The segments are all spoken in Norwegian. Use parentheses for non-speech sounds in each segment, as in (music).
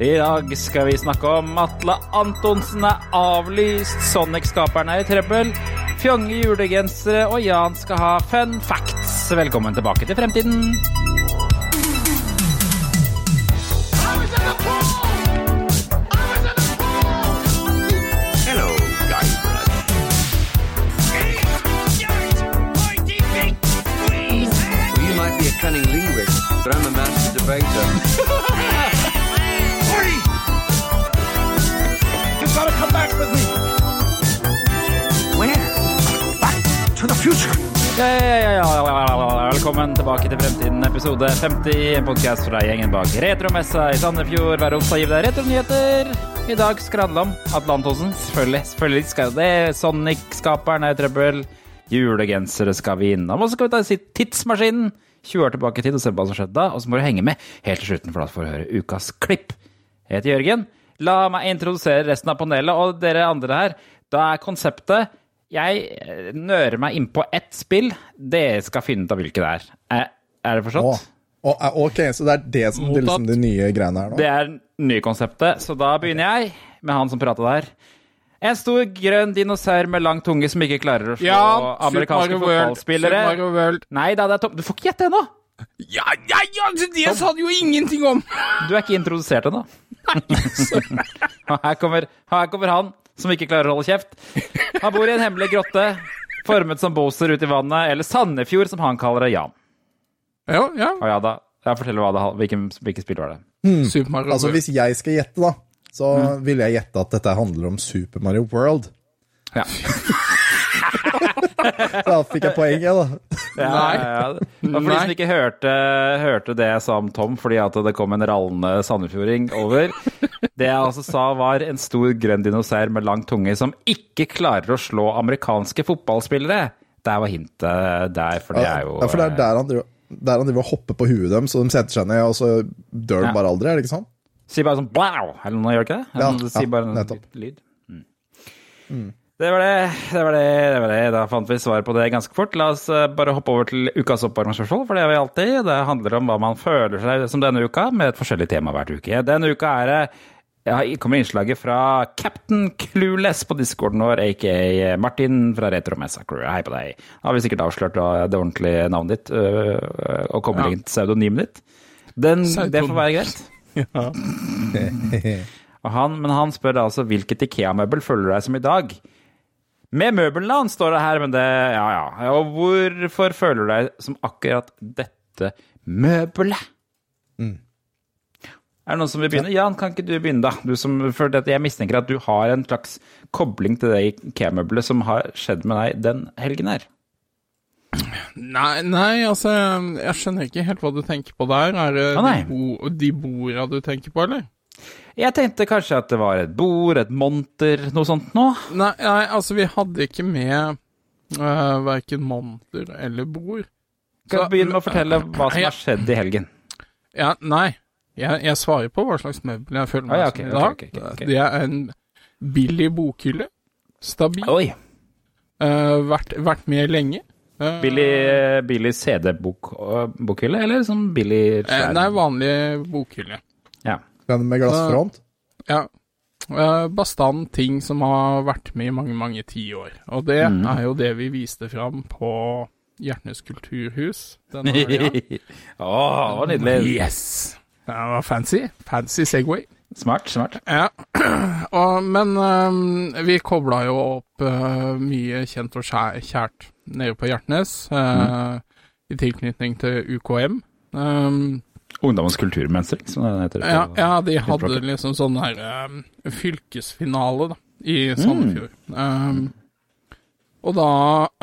I dag skal vi snakke om Atle Antonsen er avlyst, Sonic-skaperen er i trøbbel, fjonge julegensere og Jan skal ha fun facts. Velkommen tilbake til fremtiden. Hello, Guybrush. Well, you might be a cunning linguist, but I'm a master debater. Velkommen tilbake til Fremtiden, episode 50. En podkast fra gjengen bak Retromessa i Sandefjord. Hver onsdag gir vi deg retronyheter. I dag skal det handle om Atlantosen. Selvfølgelig, selvfølgelig skal det. Sonic-skaperen er i trøbbel. Julegensere skal vi innom. Og så skal vi ta tidsmaskinen 20 år tilbake i tid og se hva som skjedde da. Og så må du henge med helt til slutten for da får du høre ukas klipp. Jeg heter Jørgen. La meg introdusere resten av panelet og dere andre her. Da er konseptet jeg eh, nører meg innpå ett spill. Dere skal finne ut av hvilket det er. Er, er det forstått? Oh, oh, ok, så det er det som er liksom, de nye greiene her nå? Det er det nye konseptet, så da begynner jeg med han som prata der. En stor grønn dinosaur med lang tunge som ikke klarer å slå Ja, amerikanske fotballspillere. Nei da, det er tom. Du får ikke gjette ennå! Ja, ja, ja, det sa du jo ingenting om! Du er ikke introdusert ennå. (laughs) Her, kommer- her kommer han som ikke klarer å holde kjeft. Han bor i en hemmelig grotte formet som Boser ute i vannet, eller Sandefjord, som han kaller det. Jan. Ja, ja. Og ja da, jeg forteller hva det, hvilken, hvilken spill var det. Super Mario Altså, hvis jeg skal gjette, da, så vil jeg gjette at dette handler om Super Mario World. Ja. (laughs) (laughs) Da fikk jeg poenget, da. Ja, Nei. ja, ja. For de som ikke hørte, hørte det jeg sa om Tom fordi at det kom en rallende sandefjording over Det jeg altså sa, var en stor grønn dinosaur med lang tunge som ikke klarer å slå amerikanske fotballspillere. Der var hintet der, for det er jo Ja, for det er der han driver, der han driver og hopper på huet dem, så de setter seg ned, og så dør de Ja. bare aldri, er det ikke sånn? Sier bare sånn blau, eller noe, gjør det ikke det? Ja, sier bare en nettopp. lyd. Mm. Det var det, det var det, det var det. Da fant vi svar på det ganske fort. La oss eh, bare hoppe over til ukas oppvarmingsspørsmål, for det har vi alltid. Det handler om hva man føler seg som denne uka, med et forskjellig tema hver uke. Denne uka er det ja, kommer innslaget fra Captain Clueless på discorden vår, aka Martin fra Retromessa Crew. Hei på deg. Da har vi sikkert avslørt det ordentlige navnet ditt og koblingen til pseudonymet ditt. Den, det får være greit. (laughs) Og han, men han spør altså hvilket Ikea-møbel føler du deg som i dag? Med møblene hans, står det her, men det Ja, ja. Og hvorfor føler du deg som akkurat dette møbelet? Er det noen som vil begynne? Jan, kan ikke du begynne, da? Du som, for dette, jeg mistenker at du har en slags kobling til det Ikea-møbelet som har skjedd med deg den helgen her. Nei, nei, altså, jeg skjønner ikke helt hva du tenker på der. Er det ah, de, bo, de borda du tenker på, eller? Jeg tenkte kanskje at det var et bord, et monter, noe sånt noe. Nei, nei altså, vi hadde ikke med uh, verken monter eller bord. Kan du begynne med å fortelle (clears throat) hva som har skjedd i helgen? Ja, nei. Jeg, jeg svarer på hva slags møbel jeg føler meg Ah, ja, som i dag. Okay, okay, okay, ok. Det er en billig bokhylle. Stabil. Oi! Uh, vært, vært med lenge. Uh, Billig, billig CD-bokhylle, eller sånn billig eh, skjær? Nei, vanlig bokhylle. Den med glassfront? Ja. Uh, bastant ting som har vært med i mange, mange tiår. Og det Mm. er jo det vi viste fram på Hjertnes kulturhus denne helga. (laughs) Å, det var nydelig. yes! Det var fancy. Fancy Segway. Smart, smart. Ja. (clears throat) Og, men um, vi kobla jo opp uh, mye kjent og kjært nede på Hjertnes, øh, i tilknytning til UKM. Um, Ungdommens kulturmønstring, som det heter. ja, ja, de hadde liksom sånn her um, fylkesfinale da, i Sandefjord. Um, og da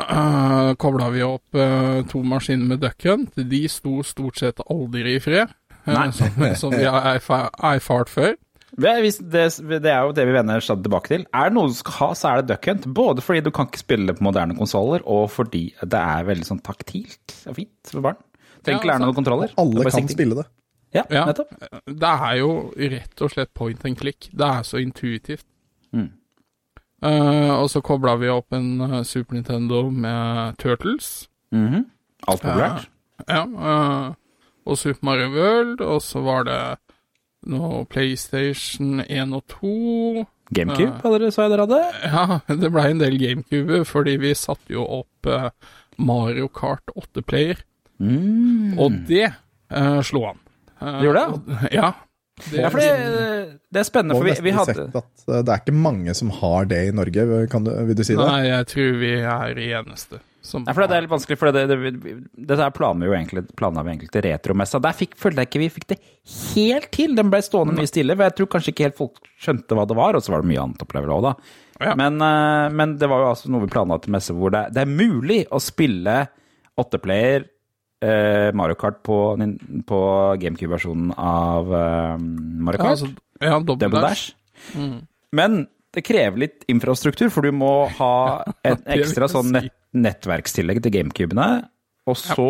uh, kobla vi opp uh, to maskiner med Duck Hunt. De sto stort sett aldri i fred, uh, som, som vi har erfart før. Det, det er jo det vi vender stadig tilbake til. Er det noe du skal ha, så er det Duck Hunt. Både fordi du kan ikke spille på moderne konsoller, og fordi det er veldig sånn taktilt og fint for barn. Trenger ikke lære noen kontroller. Er Alle kan sikting. spille det. Ja, Ja. nettopp. Det er jo rett og slett point and click. Det er så intuitivt. Mm. Uh, og så kobla vi opp en eh, Super Nintendo med Turtles. Mhm. Alt populært. Ja. Uh, og Super Mario World, og så var det noe PlayStation 1 og 2. GameCube, hadde dere sa jeg dere hadde? (laughs) Ja, det blei en del GameCube, fordi vi satte jo opp Mario Kart 8-player, Mm. og det uh, slo an. Uh, Det gjorde det? og- Ja. Det, Ja, for det, det er spennende, for vi, vi hadde sett at eh, det er ikke mange som har det i Norge, kan du, vil du si det? Nei, jeg tror vi er de eneste som Nei, for det er litt vanskelig, for det, det, det, dette planla vi jo egentlig, egentlig til retromessa. Der fikk, følte jeg ikke vi fikk det helt til. Den ble stående mye stille, for jeg tror kanskje ikke helt folk skjønte hva det var, og så var det mye annet opplevel òg, da. Ja. Men, eh, men det var jo altså noe vi planla til messe hvor det, det er mulig å spille åtteplayer eh, Mario Kart på, på GameCube-versjonen av eh, Mario ja, Kart. altså, ja, Double, Double Dash. Dash. Men det krever litt infrastruktur, for du må ha (laughs) et ekstra sånn nett, nettverkstillegg til GameCubene. Og så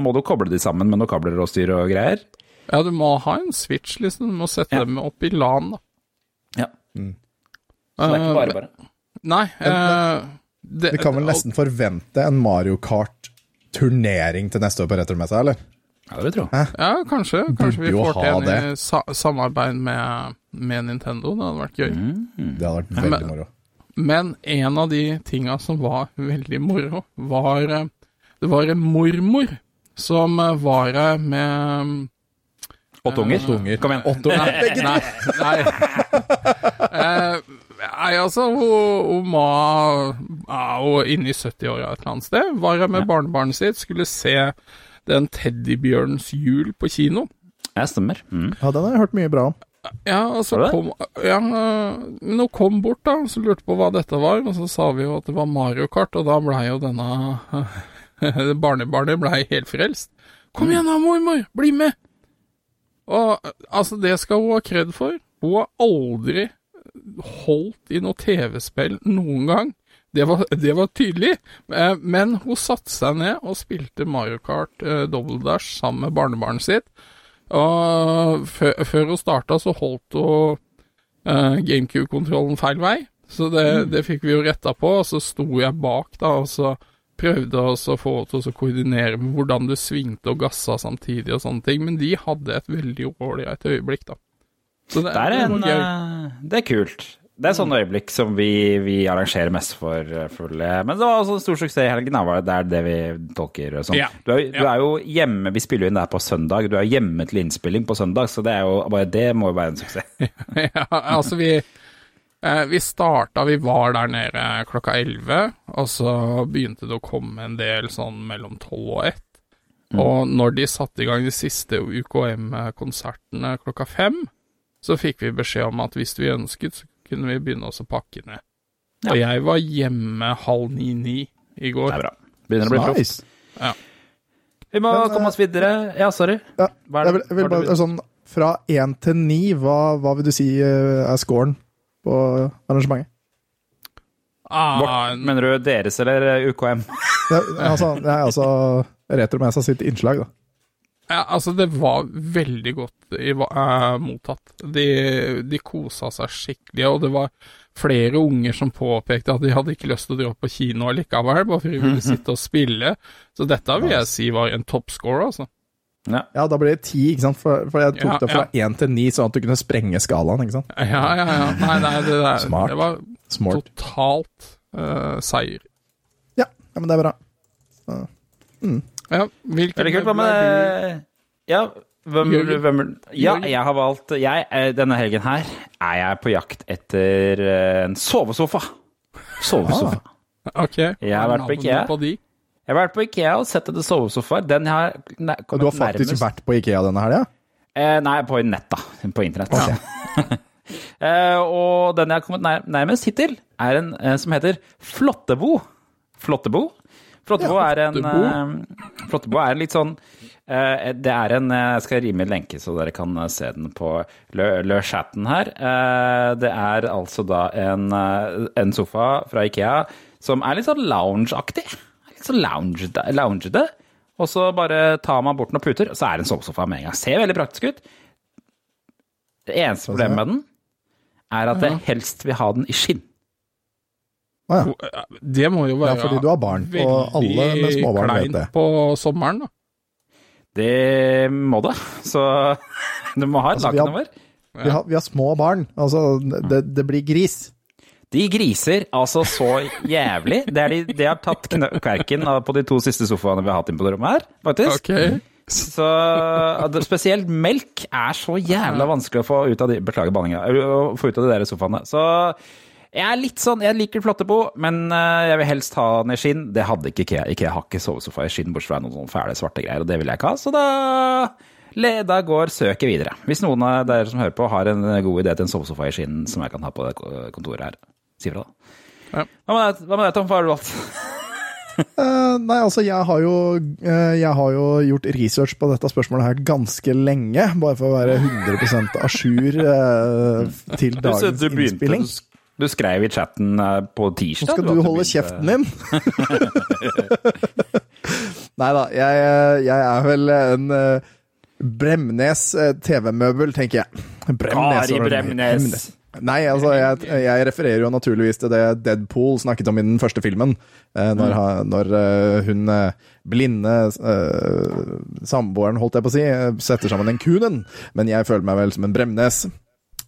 må du koble de sammen med noen kabler og styr og greier. Ja, du må ha en switch, liksom. Du må sette Ja. dem opp i LAN, da. Ja. Så det er ikke bare bare. Nei. Uh, det, Vi kan vel nesten forvente en Mario Kart-turnering til neste år på Retromessa, eller? Ja, det vil jeg tro. Ja, kanskje. Kanskje vi får til en i sa samarbeid med, med Nintendo. Det hadde vært gøy. Mm. Det hadde vært veldig Men- moro. Men en av de tinga som var veldig moro, var eh, Det var en mormor som eh, var her med Åtte unger. Kom igjen. Åtte unger. Nei, nei, nei. Nei, altså, hun, var ja, inne i 70-åra et eller annet sted. Var her med barnebarnet sitt, skulle se den teddybjørnens jul på kino. Ja, stemmer. Mm. Ja, den har jeg hørt mye bra om. Ja, og så kom ja, Men hun kom bort, da, så lurte på hva dette var, og så sa vi jo at det var Mario Kart, og da blei jo denne (laughs) Barnebarnet blei helt frelst. Kom igjen da, mormor, bli med! Og altså, det skal hun ha kred for. Hun har aldri holdt i noe TV-spill noen gang. Det var, det var tydelig, eh, men hun satte seg ned og spilte Mario Kart eh, Double Dash sammen med barnebarnet sitt. Og før, hun starta, så holdt hun eh, GameCube-kontrollen feil vei. Så det, det fikk vi jo retta på, og så sto jeg bak, da, og så prøvde også å få henne til å koordinere med hvordan du svingte og gassa samtidig og sånne ting. Men de hadde et veldig ålreit øyeblikk, da. Så det, er, en, eh, det er kult. Det er sånne øyeblikk som vi, vi arrangerer mest for. fulle. eh, Men det var også en stor suksess i helgen. var Det er det vi tolker. Sånn. Ja. Du, er, du er jo hjemme, Vi spiller jo inn der på søndag. Du er hjemme til innspilling på søndag, så det er jo bare det må jo være en suksess. (laughs) ja, altså vi eh, Vi starta, vi var der nede klokka 11, og så begynte det å komme en del sånn mellom 12 og 1. Og når de satte i gang de siste UKM-konsertene klokka 5, så fikk vi beskjed om at hvis vi ønsket, så kunne vi begynne oss å pakke ned. Ja. Og jeg var hjemme halv ni-ni i går. Det er bra. Begynner å bli proff. Nice. Vi må Men, komme oss videre. Ja, sorry. Ja, Hva er jeg vil, jeg vil det bare, sånn, fra én til ni, hva, hva vil du si eh, er scoren på arrangementet? Ah, Vårt, mener du deres eller eh, UKM? Ja, altså, det er altså seg sitt innslag, da. Ja, altså, det var veldig godt i, uh, mottatt. De, de kosa seg skikkelig, og det var flere unger som påpekte at de hadde ikke lyst til å dra på kino likevel, bare fordi de ville (laughs) sitte og spille. Så dette vil jeg si var en toppscore, altså. Ja. Ja, da ble det ti, ikke sant? For, for jeg tok Ja, det fra én til ni, sånn at du kunne sprenge skalaen, ikke sant? Ja, ja, ja. Nei, nei, det, der, Smart. det var Smart. totalt uh, seier. Ja, ja, men det er bra. Ja, hvilken Veldig kult. Hva med Ja, hvem, hvem Ja, jeg har valgt jeg, eh, Denne helgen her er jeg på jakt etter eh, en sovesofa. Sovesofa. Ah, Ok. Jeg har vært på IKEA. På de? Jeg har vært på Ikea og sett etter sovesofaer. Den har kommet du har faktisk nærmest vært på Ikea denne helga? eh, Nei, på nett, da. På internett. (laughs) eh, og den jeg har kommet nær, nærmest hittil, er en eh, som heter Flottebo. Flottebo? Flottebo Ja, er en eh, Flottebo er litt sånn eh, Det er en eh, Jeg skal rime en lenke, så dere kan eh, se den på lø chatten her. Eh, det er altså da en, eh, en sofa fra Ikea som er litt sånn loungeaktig. Litt sånn loungete. loungete. Og så bare tar man bort noen puter, og så er det en sovesofa med en gang. Ser veldig praktisk ut. Det eneste problemet med den er at jeg helst vil ha den i skinn. Å ja. Det må jo Ja, fordi du har barn, og alle med småbarn vet det. på sommeren, da. Det må det. Så du må ha et Altså, vi laken har- over. Vi har, vi har små barn. Altså, det, det blir gris. De griser altså så jævlig. Det er de, de har tatt kverken på de to siste sofaene vi har hatt inne på det rommet her, faktisk. Okay. Så spesielt melk er så jævla vanskelig å få ut av de Beklager banninga. Å få ut av de der sofaene. Så jeg er litt sånn Jeg liker Flattebo, men eh, jeg vil helst ha den i skinn. Det hadde ikke Ikea. Ikea har ikke sovesofa i skinn, bortsett fra noen sånne fæle svarte greier, og det vil jeg ikke ha. Så da da går søket videre. Hvis noen av dere som hører på, har en god idé til en sovesofa i skinn som jeg kan ha på det kontoret her, si fra, da. Ja. Hva med deg, Tom? Hva har du valgt? Uh, (laughs) nei, altså, jeg har, jo, uh, jeg har jo gjort research på dette spørsmålet her ganske lenge, bare for å være 100 à jour uh, til dagens du begynte innspilling. du, sk- du skrev i chatten på tirsdag. Nå skal du, du holde kjeften din! (laughs) Nei da, jeg, jeg er vel en eh, Bremnes eh, TV-møbel, tenker jeg. Bremnes, Kari Bremnes. Bremnes. Nei, altså, jeg, jeg refererer jo naturligvis til det Deadpool snakket om i den første filmen. eh, Når, når eh, hun eh, blinde eh, samboeren, holdt jeg på å si, eh, setter sammen en kunen. Men jeg føler meg vel som en Bremnes.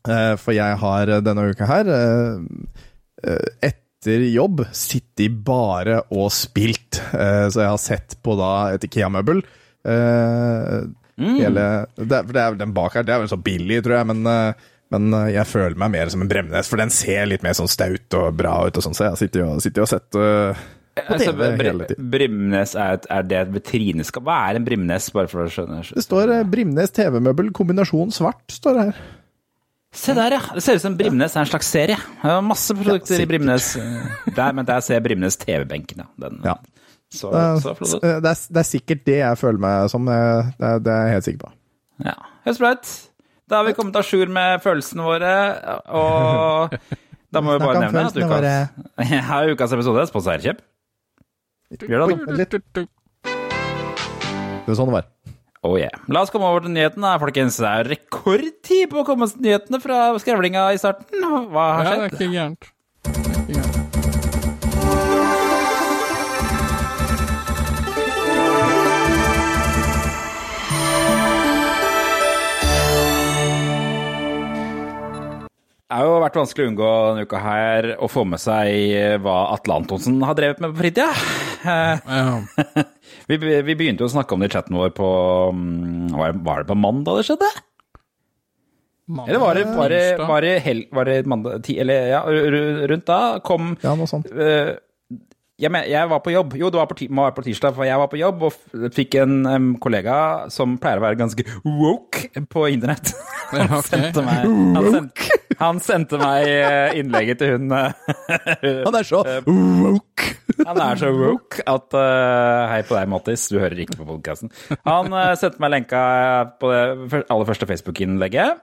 Eh, For jeg har eh, denne uka her, eh, etter jobb, sittet bare og spilt. Så jeg har sett på da et Ikea-møbel. Eh, Hele, det, for det er den bak her, det er vel så billig, tror jeg, men, men jeg føler meg mer som en Bremnes, for den ser litt mer sånn staut og bra ut og sånn, så jeg sitter jo, sitter jo og sett på Altså. Brimnes er, et, er det et vitrineskap? Hva er en Brimnes, bare for å skjønne? Det står Brimnes TV-møbel, kombinasjon svart, står det her. Se der, ja. Det ser ut som Brimnes er en slags serie. Er masse produkter i. Brimnes. Der, men der ser jeg Brimnes TV-benken, ja. Den, Ja. Så, Eh, så flott. Det er, det er sikkert det jeg føler meg som, eh, det er, det er jeg helt sikker på. Ja. Høres bra ut. Da har vi kommet à jour med følelsene våre, og (laughs) da må vi bare nevne at ukas, er (laughs) ukas episode sponset av Kjøp. Gjør det, da. Det var sånn det var. Oh yeah. La oss komme over til nyhetene, folkens. Det er rekordtid på å komme til nyhetene fra skrevlinga i starten. Hva har skjedd? Ja. Det er ikke gærent. Det har jo vært vanskelig å unngå denne uka her å få med seg eh, hva Atle Antonsen har drevet med på fritida. Ja. (laughs) Vi, vi begynte jo å snakke om det i chatten vår på mm, Var det, på mandag det skjedde? Eller var det, var det, var det, hel, var det mandag ti, Eller ja, rundt da kom Ja, noe sånt. Uh, jeg, men, jeg var på jobb. Jo, det var på, være på tirsdag, for jeg var på jobb og fikk en um, kollega som pleier å være ganske woke på internett. Ja, Han sendte meg, han sendte, han sendte meg eh, innlegget til hun eh, Han er så woke! Han er så woke at eh, Hei på deg, Mattis, du hører ikke på podkasten. Han eh, sendte meg lenka på det aller første Facebook-innlegget.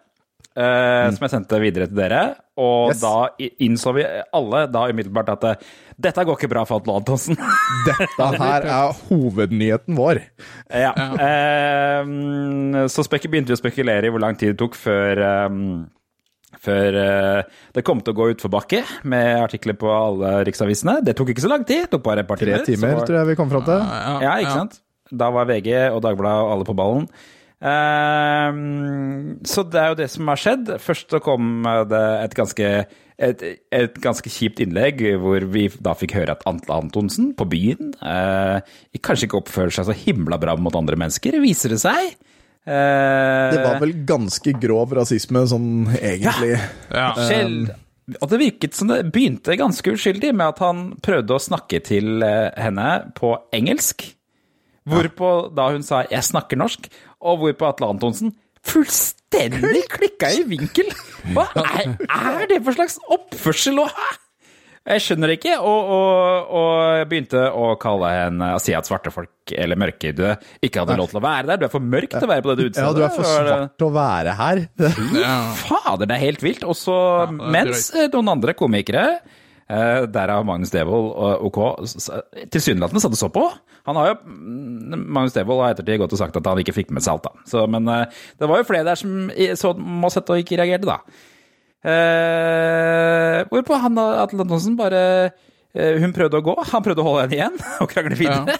eh, Som jeg sendte videre til dere. Og Yes. da innså vi alle da umiddelbart at eh, dette går ikke bra for Atle Antonsen. (laughs) Dette her er hovednyheten vår. ja. Uh, så begynte vi å spekulere i hvor lang tid det tok før eh, før eh, det kom til å gå utforbakke med artikler på alle riksavisene. Det tok ikke så lang tid, det tok bare et par timer. Tre timer, var- tror jeg vi kom fram til. Ja, ikke sant? Da var VG og Dagbladet og alle på ballen. Ehm, så det er jo det som har skjedd. Først så kom det et ganske, et, et ganske kjipt innlegg hvor vi da fikk høre at Antle Antonsen på byen eh, kanskje ikke oppfører seg så himla bra mot andre mennesker, viser det seg. Eh, Det var vel ganske grov rasisme, sånn egentlig. Ja. Skjell. Og det virket som det begynte ganske uskyldig med at han prøvde å snakke til eh, henne på engelsk. Hvorpå da hun sa 'jeg snakker norsk', og hvorpå Atle Antonsen fullstendig klikka i vinkel. Hva er, er det for slags oppførsel å ha? Jeg skjønner ikke, og, og, og jeg begynte å kalle henne Si at svarte folk, eller mørkhudede, ikke hadde lov til å være der. Du er for mørk til å være på dette utstedet. Ja, du er for svart til å være her. Ja. Fader, det er helt vilt. Og så, er mens eh, noen andre komikere, eh, derav Magnus Devold og OK, s- s- tilsynelatende satt og så på. Han har jo, mm, Magnus Devold har ettertid gått og sagt at han ikke fikk med seg alt, da. Så, men eh, det var jo flere der som i- så må og ikke reagerte, da. Eh, hvorpå han Atle Antonsen bare eh, Hun prøvde å gå, han prøvde å holde henne igjen (laughs) og krangle videre.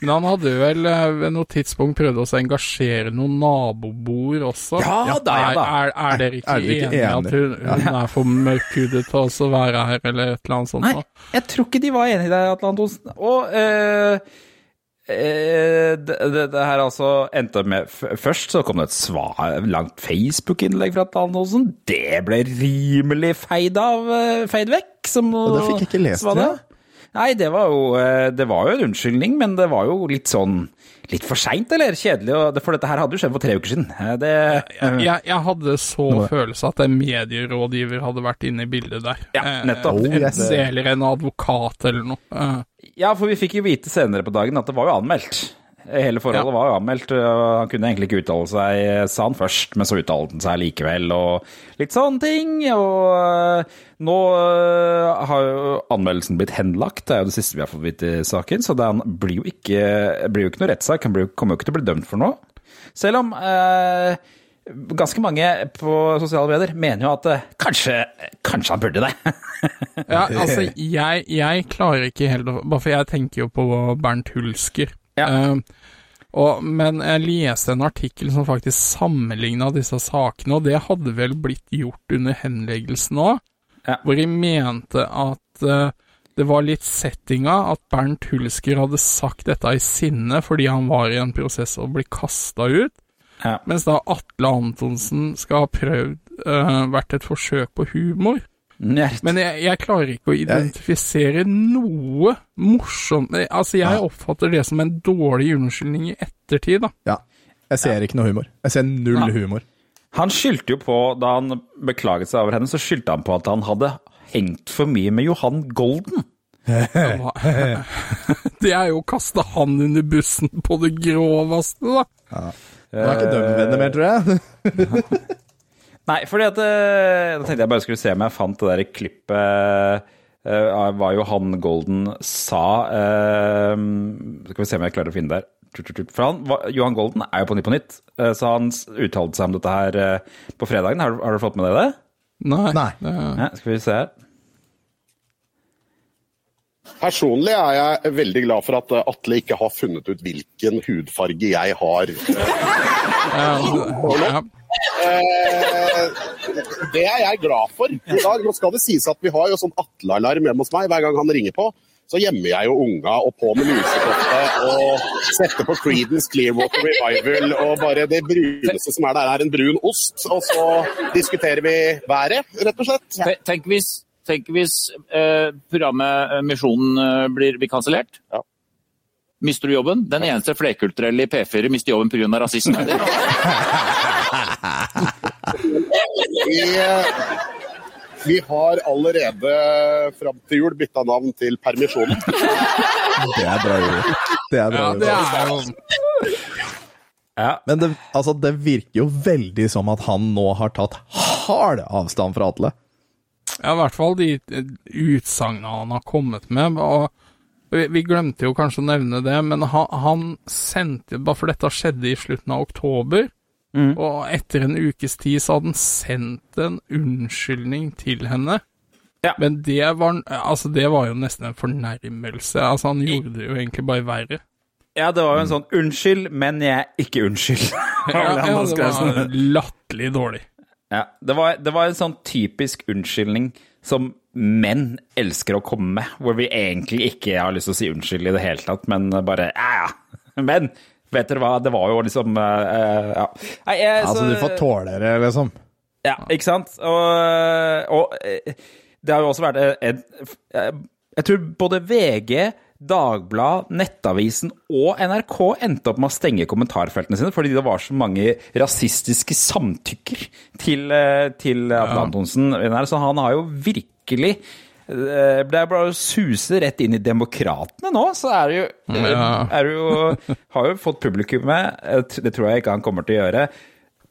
Men han hadde vel eh, ved noe tidspunkt prøvd å engasjere noen naboboer også. Ja, da, ja, da. er, er dere ikke Er ikke enige at hun, hun er for mørkhudet til å være her, eller et eller annet sånt? Nei, jeg tror ikke de var enige i det, Atle Antonsen. Og eh, det, det, det her altså endte med Først så kom det et svar, langt Facebook-innlegg fra Atle Antonsen. Det ble rimelig feid av, eh, feid vekk. Som Og det fikk jeg ikke lest, det? Nei, det var jo eh, Det var jo en unnskyldning, men det var jo litt sånn Litt for seint, eller? Kjedelig. For dette her hadde jo skjedd for tre uker siden. Eh, Det, Jeg, jeg hadde så følelse at en medierådgiver hadde vært inne i bildet der. Ja, Eh, nettopp. Oh, en- yes. Eller en advokat eller noe. Eh, Ja, for vi fikk jo vite senere på dagen at det var jo anmeldt. Hele forholdet Ja. var jo anmeldt. Han kunne egentlig ikke uttale seg, sa han først, men så uttalte han seg likevel, og litt sånne ting. Og øh, nå øh, har jo anmeldelsen blitt henlagt, det er jo det siste vi har fått vite i saken, så det blir jo ikke, blir jo ikke noe rettssak. Han blir, kommer jo ikke til å bli dømt for noe. Selv om eh, ganske mange på sosiale medier mener jo at eh, kanskje, kanskje han burde det. Ja, altså, (laughs) jeg, jeg klarer ikke helt å Bare for jeg tenker jo på Bernt Hulsker. Ja. Eh, og, men jeg leste en artikkel som faktisk sammenligna disse sakene, og det hadde vel blitt gjort under henleggelsen òg, Ja. hvor de mente at uh, det var litt settinga at Bernt Hulsker hadde sagt dette i sinne fordi han var i en prosess å bli kasta ut, Ja. mens da Atle Antonsen skal ha prøvd uh, vært et forsøk på humor. Njert. Men jeg, jeg klarer ikke å identifisere noe morsomt Altså, jeg oppfatter det som en dårlig unnskyldning i ettertid, da. Ja. Jeg ser ikke noe humor. Jeg ser null Ja. humor. Han skyldte jo på, da han beklaget seg over henne, så skyldte han på at han hadde hengt for mye med Johan Golden. (laughs) Det er jo å kaste han under bussen på det groveste, da. Nå er ikke de venner mer, tror jeg. (laughs) Nei, fordi at eh, Da tenkte jeg bare skulle se om jeg fant det der klippet uh, hva Johan Golden sa. Uh, skal vi se om jeg klarer å finne det her. For han, Johan Golden er jo på Nytt på Nytt, uh, så han uttalte seg om dette her uh, på fredagen. Har, du- har du fått med deg det? Nei. Nei. Ja, skal vi se her. Personlig er jeg veldig glad for at eh, Atle ikke har funnet ut hvilken hudfarge jeg har. ja, Eh, det er jeg glad for. Da nå skal det sies at vi har jo sånn Atle-alarm hjemme hos meg hver gang han ringer på. Så gjemmer jeg jo unga og på med lusekofte og setter på Creedence Clearwater Revival. Og bare det bruneste som er der, er en brun ost. Og så diskuterer vi været, rett og slett. Ja. Tenk hvis, tenk hvis eh, programmet eh, Misjonen eh, blir, blir kansellert. Ja. Mister du jobben? Den eneste flerkulturelle i P4 mister jobben pga. rasisme. (laughs) Vi, vi har allerede fram til jul bytta navn til Permisjonen. Det er bra gjort. Det er bra ja, gjort. det er jo Ja. Men det, altså, det virker jo veldig som at han nå har tatt hard avstand fra Atle. Ja, i hvert fall de utsagnene han har kommet med. Og vi, vi glemte jo kanskje å nevne det, men han, han sendte Bare for dette skjedde i slutten av oktober, Mm. og etter en ukes tid så hadde han sendt en unnskyldning til henne. Ja. Men det var, altså det var jo nesten en fornærmelse. Altså Han gjorde det jo egentlig bare verre. ja, det var jo en sånn 'unnskyld, men jeg er ikke unnskyld'. (laughs) Ja, ja, det var latterlig dårlig. Ja, det var, det var en sånn typisk unnskyldning som menn elsker å komme med, hvor vi egentlig ikke har lyst til å si unnskyld i det hele tatt, men bare ja, ja. Men vet dere hva, det var jo liksom eh, Ja. Nei, jeg, Altså, du får tåle det, liksom. Ja, ikke sant? Og, og eh, det har jo også vært en, en Jeg tror både VG, Dagbladet, Nettavisen og NRK endte opp med å stenge kommentarfeltene sine fordi det var så mange rasistiske samtykker til, eh, til Atle Antonsen. Så han har jo virkelig eh, det er bare å suse rett inn i demokratene nå, så er det jo, Ja. er det jo Har jo fått publikummet, eh, det tror jeg ikke han kommer til å gjøre.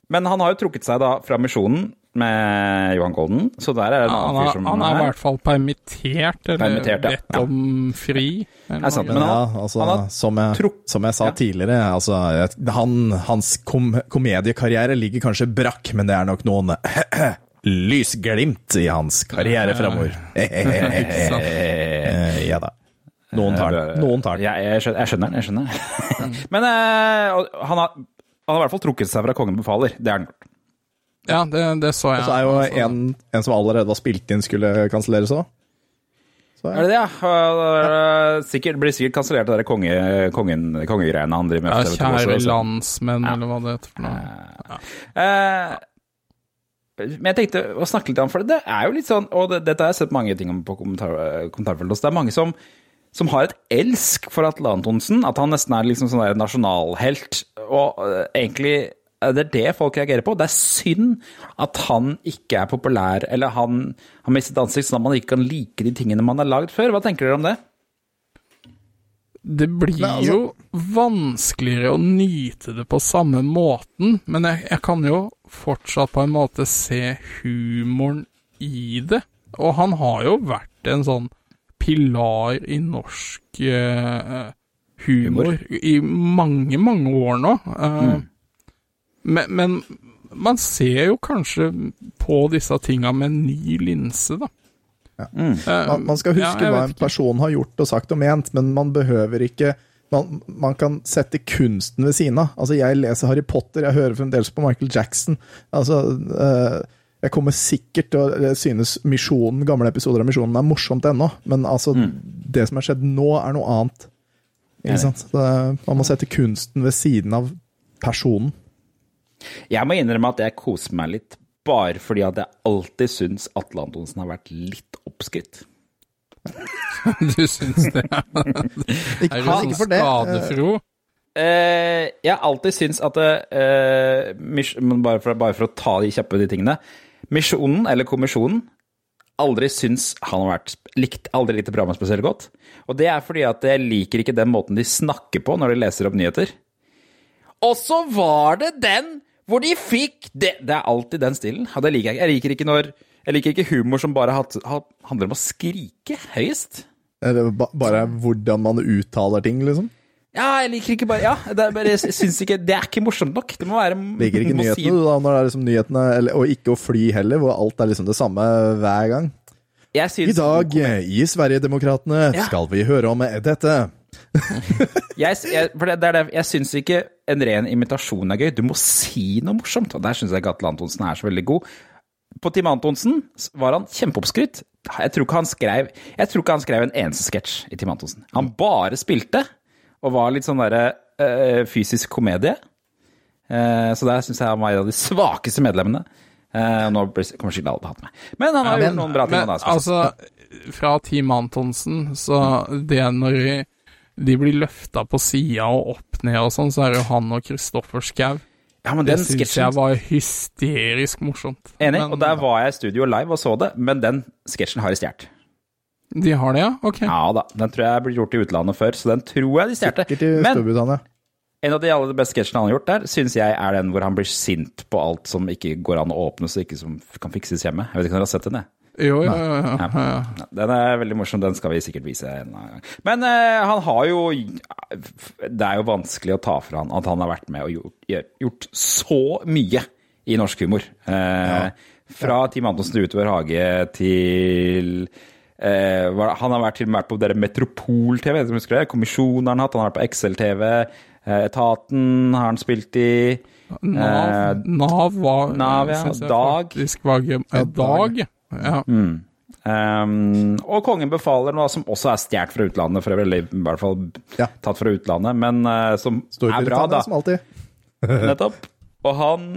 Men han har jo trukket seg da fra misjonen med Johan Golden, så der er det en Han annen fyr som han er i hvert fall permittert, eller Permittert, ja. bedt om fri. eller er sant. Men Men ja, altså, han som, jeg, som jeg sa Ja. tidligere, altså, han, hans kom, komediekarriere ligger kanskje brakk, men det er nok noen lysglimt i hans karriere framover. Eh, (laughs) ja da. Noen tar den. Eh, Noen tar den. Jeg, jeg, skjønner, jeg skjønner den. Jeg skjønner. (laughs) Men uh, han, har, han har i hvert fall trukket seg fra Kongen befaler. Det har han gjort. Ja, det, det så jeg. Og så er jo Altså, en, en som allerede var spilt inn, skulle kanselleres òg. Er det det, ja? Eh, Sikkert, det blir sikkert kansellert, det der konge, kongen, kongegreiene han driver med. ja, kjære landsmenn, ja. eller hva det heter for noe. Eh, men jeg tenkte å snakke litt om for det er jo litt sånn, og det, dette har jeg sett mange ting om på kommentar, kommentarfeltet det er mange som, som har et elsk for Atle Antonsen, at han nesten er liksom sånn der nasjonalhelt, og uh, egentlig eh, det er det folk reagerer på. Det er synd at han ikke er populær, eller han har mistet ansikt, sånn at man ikke kan like de tingene man har lagd før. Hva tenker dere om det? Det blir Nei, altså- jo vanskeligere å nyte det på samme måten, men jeg, jeg kan jo fortsatt på en måte se humoren i det. Og han har jo vært en sånn pilar i norsk uh, humor, i mange, mange år nå. Eh, men, men man ser jo kanskje på disse tinga med en ny linse, da. Eh, Man, man skal huske ja, hva en person har gjort og sagt og ment, men man behøver ikke man, man kan sette kunsten ved siden av. Altså, jeg leser Harry Potter, jeg hører fremdeles på Michael Jackson. Altså, eh, jeg kommer sikkert til å synes Misjonen, gamle episoder av Misjonen er morsomt ennå, men altså, det som har skjedd nå, er noe annet. Ikke sant? Det, man må sette kunsten ved siden av personen. Jeg må innrømme at jeg koser meg litt, bare fordi at jeg alltid syns Atle Antonsen har vært litt oppskrytt. (laughs) Du syns det? (laughs) Er du sånn ikke for det. skadefro? Uh, jeg har alltid syntes at uh, bare, for, bare for å ta de kjappe de tingene Misjonen, eller Kommisjonen, aldri syns han har vært likt, aldri likt det programmet spesielt godt. Og det er fordi at jeg liker ikke den måten de snakker på når de leser opp nyheter. Og så var det den hvor de fikk det Det er alltid den stilen. Og det liker jeg ikke. Jeg liker ikke når jeg liker ikke humor som bare hat- hat, handler om å skrike høyest. Eller ba, bare hvordan man uttaler ting, liksom. Ja, jeg liker ikke bare Ja, det er bare, ikke Det er ikke morsomt nok. Det må være (laughs) Liker ikke si- nyhetene, du, da, når det er liksom nyhetene, eller, og ikke å fly heller, hvor alt er liksom det samme hver gang. I dag i Sverigedemokraterna Ja. skal vi høre om dette. (laughs) Jeg, jeg, for det, det er det, jeg syns ikke en ren imitasjon er gøy. Du må si noe morsomt. Og der syns jeg Gatle Antonsen er så veldig god. På Tim Antonsen var han kjempeoppskrytt. Jeg tror ikke han skrev Jeg tror ikke han skrev en eneste sketsj i Tim Antonsen. Han bare spilte, og var litt sånn derre øh, fysisk komedie. Uh, så der syns jeg han var en av de svakeste medlemmene. Uh, nå kommer sikkert alle til å hate meg. Men han har men- gjort noen bra ting. Men altså, fra Team Antonsen, så det når de, blir løfta på sida og opp ned og sånn, så er det jo han og Kristoffer Schou. ja, men Det den syns jeg var hysterisk morsomt. Enig, Men- og der var jeg i studio live og så det, men den sketsjen har de stjålet. De har det, ja? Ok. Ja da, den tror jeg ble gjort i utlandet før, så den tror jeg de i Men en av de aller beste sketsjene han har gjort der, syns jeg er den hvor han blir sint på alt som ikke går an å åpnes og ikke som kan fikses hjemme. Jeg vet ikke om dere har sett den? jeg? Jo. Ja. Ja. Ja, Den er veldig morsom, den skal vi sikkert vise en gang. Men eh, han har jo Det er jo vanskelig å ta fra han at han har vært med og gjort, gjort så mye i norsk humor. Eh, Fra Team Antonsen utover hage til eh, Han har vært til og med vært på dere Metropol-TV, husker det? Kommisjonen har han hatt, han har vært på XL-TV. Eh, Etaten har han spilt i. Nav, Eh, Nav var Nav, ja, Dag. var gøy. Eh, Dag. Ja. Um, og Kongen befaler noe som også er stjålet fra utlandet, for øvrig, i hvert fall Ja. tatt fra utlandet, men uh, som er bra, da. Som alltid. (laughs) Nettopp. Og han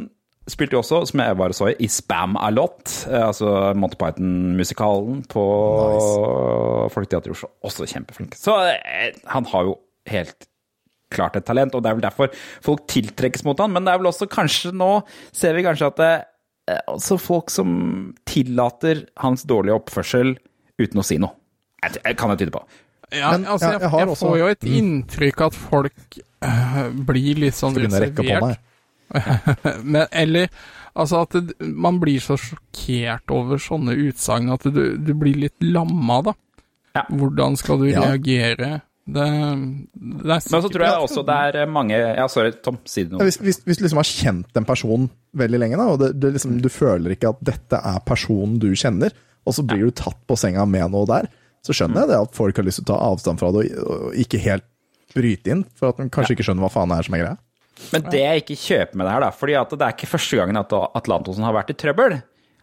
spilte jo også, som jeg bare så i, i Spam a lot, eh, altså Monty Python-musikalen på Folketeatret i Oslo. Også kjempeflink. Så uh, han har jo helt klart et talent, og det er vel derfor folk tiltrekkes mot han, men det er vel også kanskje nå ser vi kanskje at eh, folk som tillater hans dårlige oppførsel uten å si noe. Jeg, jeg kan jeg tyde på. Ja, Men altså, jeg- jeg, jeg også- får jo et Mm. inntrykk at folk eh, blir litt sånn reservert. (laughs) Men, eller altså at det, man blir så sjokkert over sånne utsagn at du, du blir litt lamma, da. Ja. Hvordan skal du Ja. reagere? Det, det er Men så tror jeg også det er mange Ja, sorry, Tom, si det nå. Hvis, hvis, hvis du liksom har kjent en person veldig lenge, da, og det, det liksom, du føler ikke at dette er personen du kjenner, og så blir du tatt på senga med noe der, så skjønner jeg det at folk har lyst til å ta avstand fra det og, og ikke helt bryte inn, for at de kanskje ikke skjønner hva faen det er som er greia. Men det jeg ikke kjøper med det her, da, fordi at det er ikke første gangen at Atlantosen har vært i trøbbel.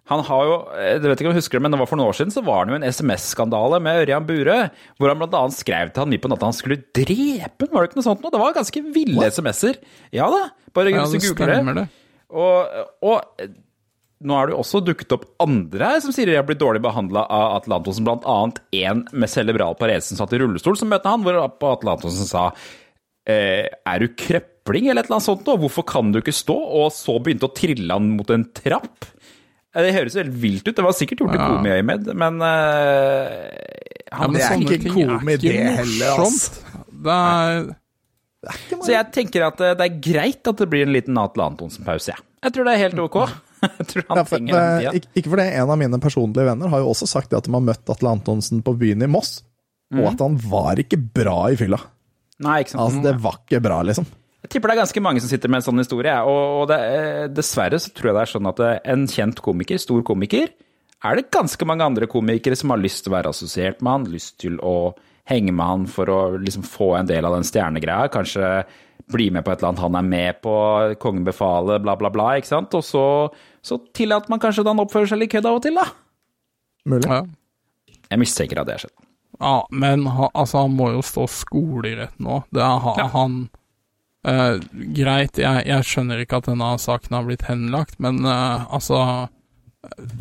Han har jo, jeg vet ikke om du husker det, men det var for noen år siden så var det jo en SMS-skandale med Ørjan Burøe, hvor han bl.a. skrev til han midt på natta han skulle drepe ham, var det ikke noe sånt noe? Det var ganske ville SMS-er. Ja da, bare Ja, hvis det du googler det. det. Og, og eh, nå er det jo også dukket opp andre her som sier de har blitt dårlig behandla av Atle Antonsen, bl.a. en med cerebral parese som satt i rullestol, som møtte han, hvor Atle Antonsen sa eh, er du krøpling eller et eller annet sånt nå? Hvorfor kan du ikke stå? Og så begynte å trille han mot en trapp. Det høres jo helt vilt ut. Det var sikkert gjort i Ja. komiøyemed, men eh, Ja, men det er sånne ikke ting komi, er ikke det heller, ass. morsomt. Det er Så jeg tenker at eh, det er greit at det blir en liten Atle Antonsen-pause, jeg. Jeg tror det er helt ok. (laughs) Jeg tror han Ja, for, trenger den eh, tida. ikke, fordi en av mine personlige venner har jo også sagt det at de har møtt Atle Antonsen på byen i Moss, og at han var ikke bra i fylla. Nei, ikke sant. Altså, det var ikke bra, liksom. Jeg tipper det er ganske mange som sitter med en sånn historie, og, og det, eh, dessverre så tror jeg det er sånn at eh, en kjent komiker, stor komiker, er det ganske mange andre komikere som har lyst til å være assosiert med han, lyst til å henge med han for å liksom få en del av den stjernegreia, kanskje bli med på et eller annet han er med på, kongen befaler, bla, bla, bla, ikke sant? Og så, så tillater man kanskje at han oppfører seg litt kødd av og til, da. Mulig. ja. Jeg mistenker at det har skjedd. Ja, men han, altså, han må jo stå skolerett nå. Det er ha, han eh, Greit, jeg, jeg skjønner ikke at denne saken har blitt henlagt, men uh, altså eh,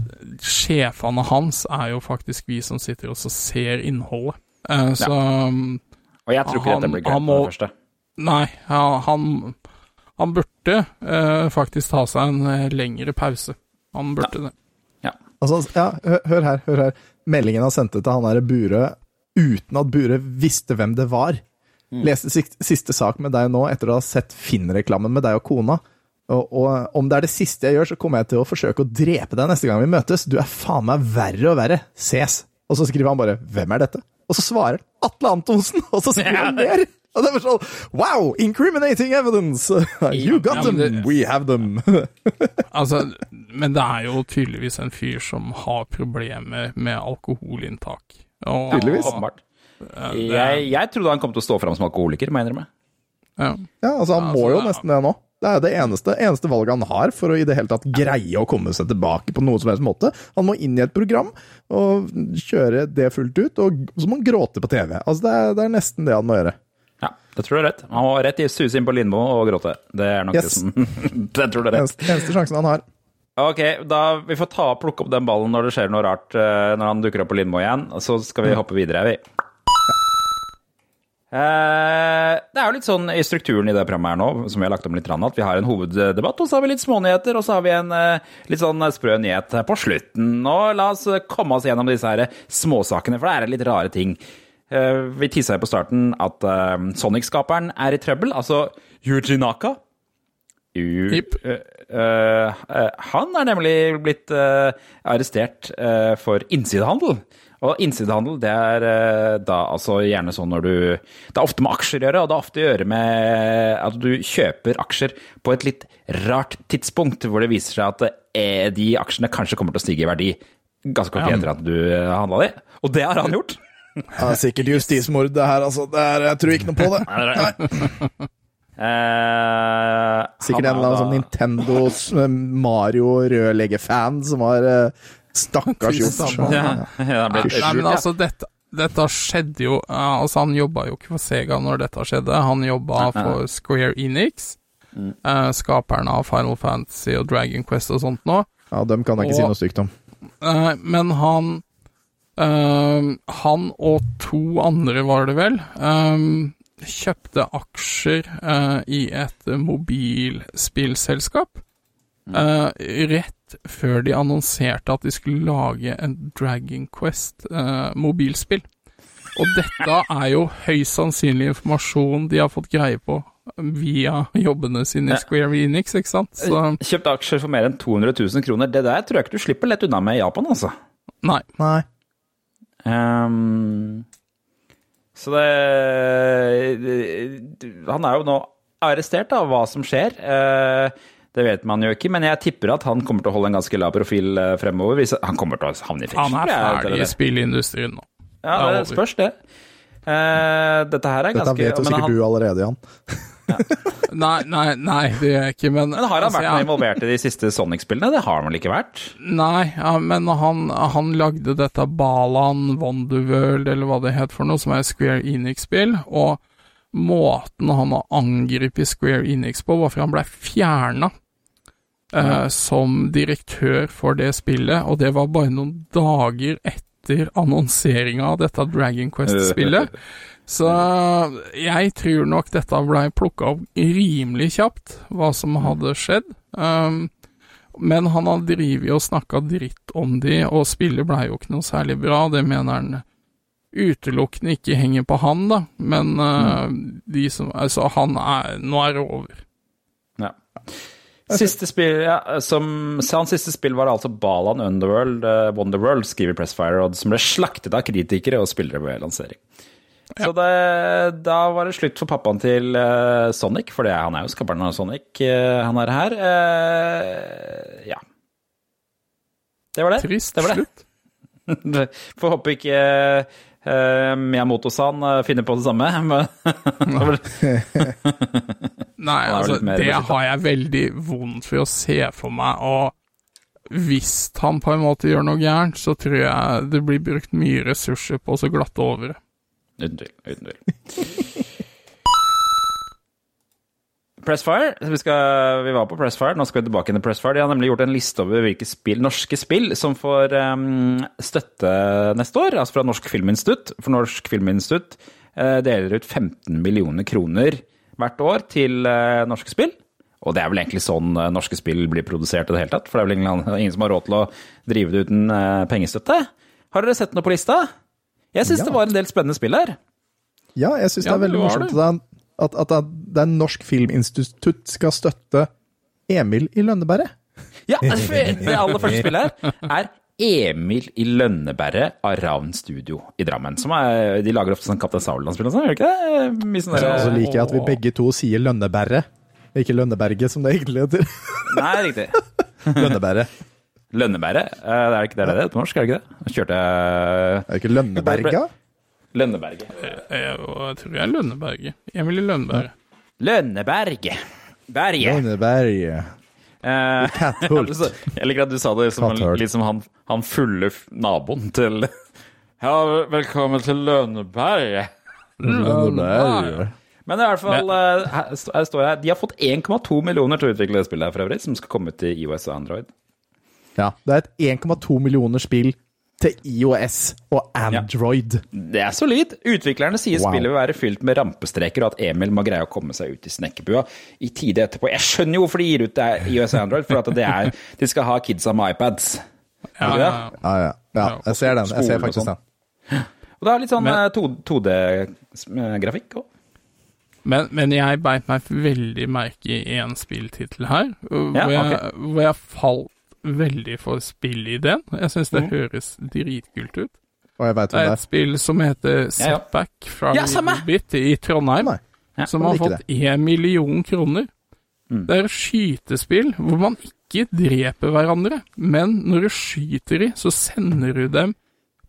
Sjefene hans er jo faktisk vi som sitter og ser innholdet. Eh, så um, Og jeg tror ikke Han- dette blir greit han med det første. Nei, ja, han, han burde faktisk ta seg en lengre pause. Han burde det. Altså, ja, hør her, hør her. Meldingen han sendte til han derre Burøe uten at Burøe visste hvem det var. Leste siste sak med deg nå etter å ha sett Finn-reklamen med deg og kona. Og, og om det er det siste jeg gjør, så kommer jeg til å forsøke å drepe deg neste gang vi møtes. Du er faen meg verre og verre. Ses. Og så skriver han bare 'Hvem er dette?' Og så svarer Atle Antonsen, og så skriver han (laughs) mer. Og det er sånn Wow! Incriminating evidence! (laughs) You got Ja, them! det- We have them! (laughs) Altså, men det er jo tydeligvis en fyr som har problemer med alkoholinntak. Og, Tydeligvis. Åpenbart. Er- Jeg, jeg trodde han kom til å stå fram som alkoholiker, må jeg innrømme. Ja. Ja, altså Han må altså, jo er- nesten det nå. Det er det eneste, eneste valget han har for å i det hele tatt greie å komme seg tilbake på noe som helst måte. Han må inn i et program og kjøre det fullt ut, og så må han gråte på TV. Altså Det er, det er nesten det han må gjøre. Ja, det tror du er rett. Han må rett i suse inn på Lindmo og gråte. Det er nok Yes. det som (laughs) Det tror du er rett. Eneste, eneste sjansen han har. Ok, da vi får ta og plukke opp den ballen når det skjer noe rart eh, når han dukker opp på Lindmo igjen, så skal vi hoppe videre, vi. Eh, det er jo litt sånn i strukturen i det programmet her nå, som vi har lagt om litt, at vi har en hoveddebatt, og så har vi litt smånyheter, og så har vi en eh, litt sånn sprø nyhet på slutten. Og la oss komme oss gjennom disse her småsakene, for det er litt rare ting. Eh, vi tissa jo på starten at Sonic-skaperen er i trøbbel, altså Yuji Naka. U eh, han er nemlig blitt arrestert for innsidehandel. Og innsidehandel, det er eh, da altså gjerne sånn når du Det er ofte med aksjer å gjøre, og det er ofte å gjøre med at du kjøper aksjer på et litt rart tidspunkt, hvor det viser seg at eh, de aksjene kanskje kommer til å stige i verdi ganske kort tid etter at du eh, handla de. Og det har han gjort. Ja, sikkert justismord, det her, altså. Det er, jeg tror ikke noe på det. (laughs) Nei. Eh, Sikkert en eller annen sånn Nintendos Nintendo Mario rørlegger-fan som har stakkars Samme. Ja, ja, Nei, men altså, dette, dette skjedde jo Altså, han jobba jo ikke for Sega når dette skjedde. Han jobba for Square Enix, mm. uh, skaperne av Final Fantasy og Dragon Quest og sånt nå. Ja, dem kan jeg ikke si noe stygt om. Uh, men han uh, Han og to andre, var det vel, eh, kjøpte aksjer eh, i et mobilspillselskap. Eh, rett før de annonserte at de skulle lage en Dragon Quest-mobilspill. og dette er jo høyst sannsynlig informasjon de har fått greie på via jobbene sine i Square Enix, ikke sant? Så Kjøpt aksjer for mer enn 200 000 kroner. Det der tror jeg ikke du slipper lett unna med i Japan, altså. nei. Nei. Um, så det Han er jo nå arrestert av hva som skjer. Eh, det vet man jo ikke, men jeg tipper at han kommer til å holde en ganske lav profil eh, fremover. Hvis han kommer til å havne i fengsel. Han er ferdig i spillindustrien nå. Ja, Det er spørs, det. Uh, dette her er Dette ganske vet jo sikkert han, du allerede, Jan. (laughs) Nei, nei, nei, det gjør jeg ikke, men Men har han altså, vært jeg- involvert i de siste Sonic-spillene? Det har han vel ikke vært? Nei, ja, men han, han lagde dette Balan Wonderworld, eller hva det het for noe, som er Square Enix-spill, og måten han har angrepet Square Enix på, var fordi han ble fjerna eh, som direktør for det spillet, og det var bare noen dager etter annonseringa av dette Dragon Quest-spillet. (laughs) Så jeg tror nok dette blei plukka opp rimelig kjapt, hva som hadde skjedd. Um, men han har drevet og snakka dritt om de, og spillet blei jo ikke noe særlig bra. Det mener han utelukkende ikke henger på han, da. Men uh, de som Altså, han er Nå er det over. Ja. Siste spill, ja, som, hans siste spill var altså Balan Underworld, uh, Wonderworld, skriver Pressfire, og som ble slaktet av kritikere og spillere ved lansering. Så det, da var det slutt for pappaen til uh, Sonic, for det, han er jo skaperen av Sonic, uh, han er her. Ja. Det var det. Trist det var det. slutt. (laughs) Får håpe ikke eh, Miyamoto-san eh, finner på det samme. (laughs) Men, Nei, (laughs) altså, det har jeg veldig vondt for å se for meg, og hvis han på en måte gjør noe gærent, så tror jeg det blir brukt mye ressurser på å så glatte over det. Uten tvil. Uten tvil. Pressfire. Vi, skal, vi var på Pressfire, nå skal vi tilbake til Pressfire. De har nemlig gjort en liste over hvilke spill, norske spill som får um, støtte neste år, altså fra Norsk Filminstitutt. For Norsk Filminstitutt uh, deler ut 15 millioner kroner hvert år til uh, norske spill. Og det er vel egentlig sånn uh, norske spill blir produsert i det hele tatt, for det er vel ingen, ingen som har råd til å drive det uten pengestøtte. Har dere sett noe på lista? Jeg syns Ja. det var en del spennende spill her. Ja, jeg syns Ja, det er veldig morsomt at, at, at, at det er Norsk Filminstitutt skal støtte Emil i Lønneberget. Ja, (laughs) det aller første spillet her er Emil i Lønneberget av Ravn Studio i Drammen. Som er, de lager ofte sånn Kaptein Sabeltann-spill og sånn, gjør de ikke det? Mye sånn Og så liker jeg at vi begge to sier Lønneberget, ikke Lønneberget, som det egentlig heter. (laughs) Nei, riktig. Lønneberget. Lønneberget. Er Det er ikke det det er på norsk, er det ikke det? Kjørte jeg Er det ikke Lønneberga? Lønneberget. Jeg, jeg tror jeg er Lønneberget. Emil i Lønneberget. Lønneberget. Berget. Lønneberget. Eh, Katthult. (laughs) Jeg liker at du sa det som liksom han, han fulle naboen til (laughs) Ja, velkommen til Lønneberget. Lønneberget. Men i hvert fall, eh, her her står jeg, de har fått 1,2 millioner til å utvikle det spillet her for øvrig, som skal komme til IOS og Android. Ja, det er et 1,2 millioner spill til IOS og Android. Det er solid. Utviklerne sier Wow. spillet vil være fylt med rampestreker, og at Emil må greie å komme seg ut i snekkerbua i tide etterpå. Jeg skjønner jo hvorfor de gir ut det IOS og Android, for at det er, de skal ha kidsa med iPads. Ja, ja, ja. Ja, ja. ja jeg ser den. Jeg ser faktisk sånn. den. Og det er litt sånn 2D-grafikk òg. Men, men jeg beit meg veldig merke i én spilltittel her, Ja, hvor, jeg, hvor jeg falt veldig for spillideen. Jeg syns det høres dritkult ut. Og jeg veit Det er det et spill som heter Ja, ja. Setback fra Ja! Bit i Trondheim, Ja, som har fått én million kroner. Mm. Det er et skytespill hvor man ikke dreper hverandre, men når du skyter i, så sender du dem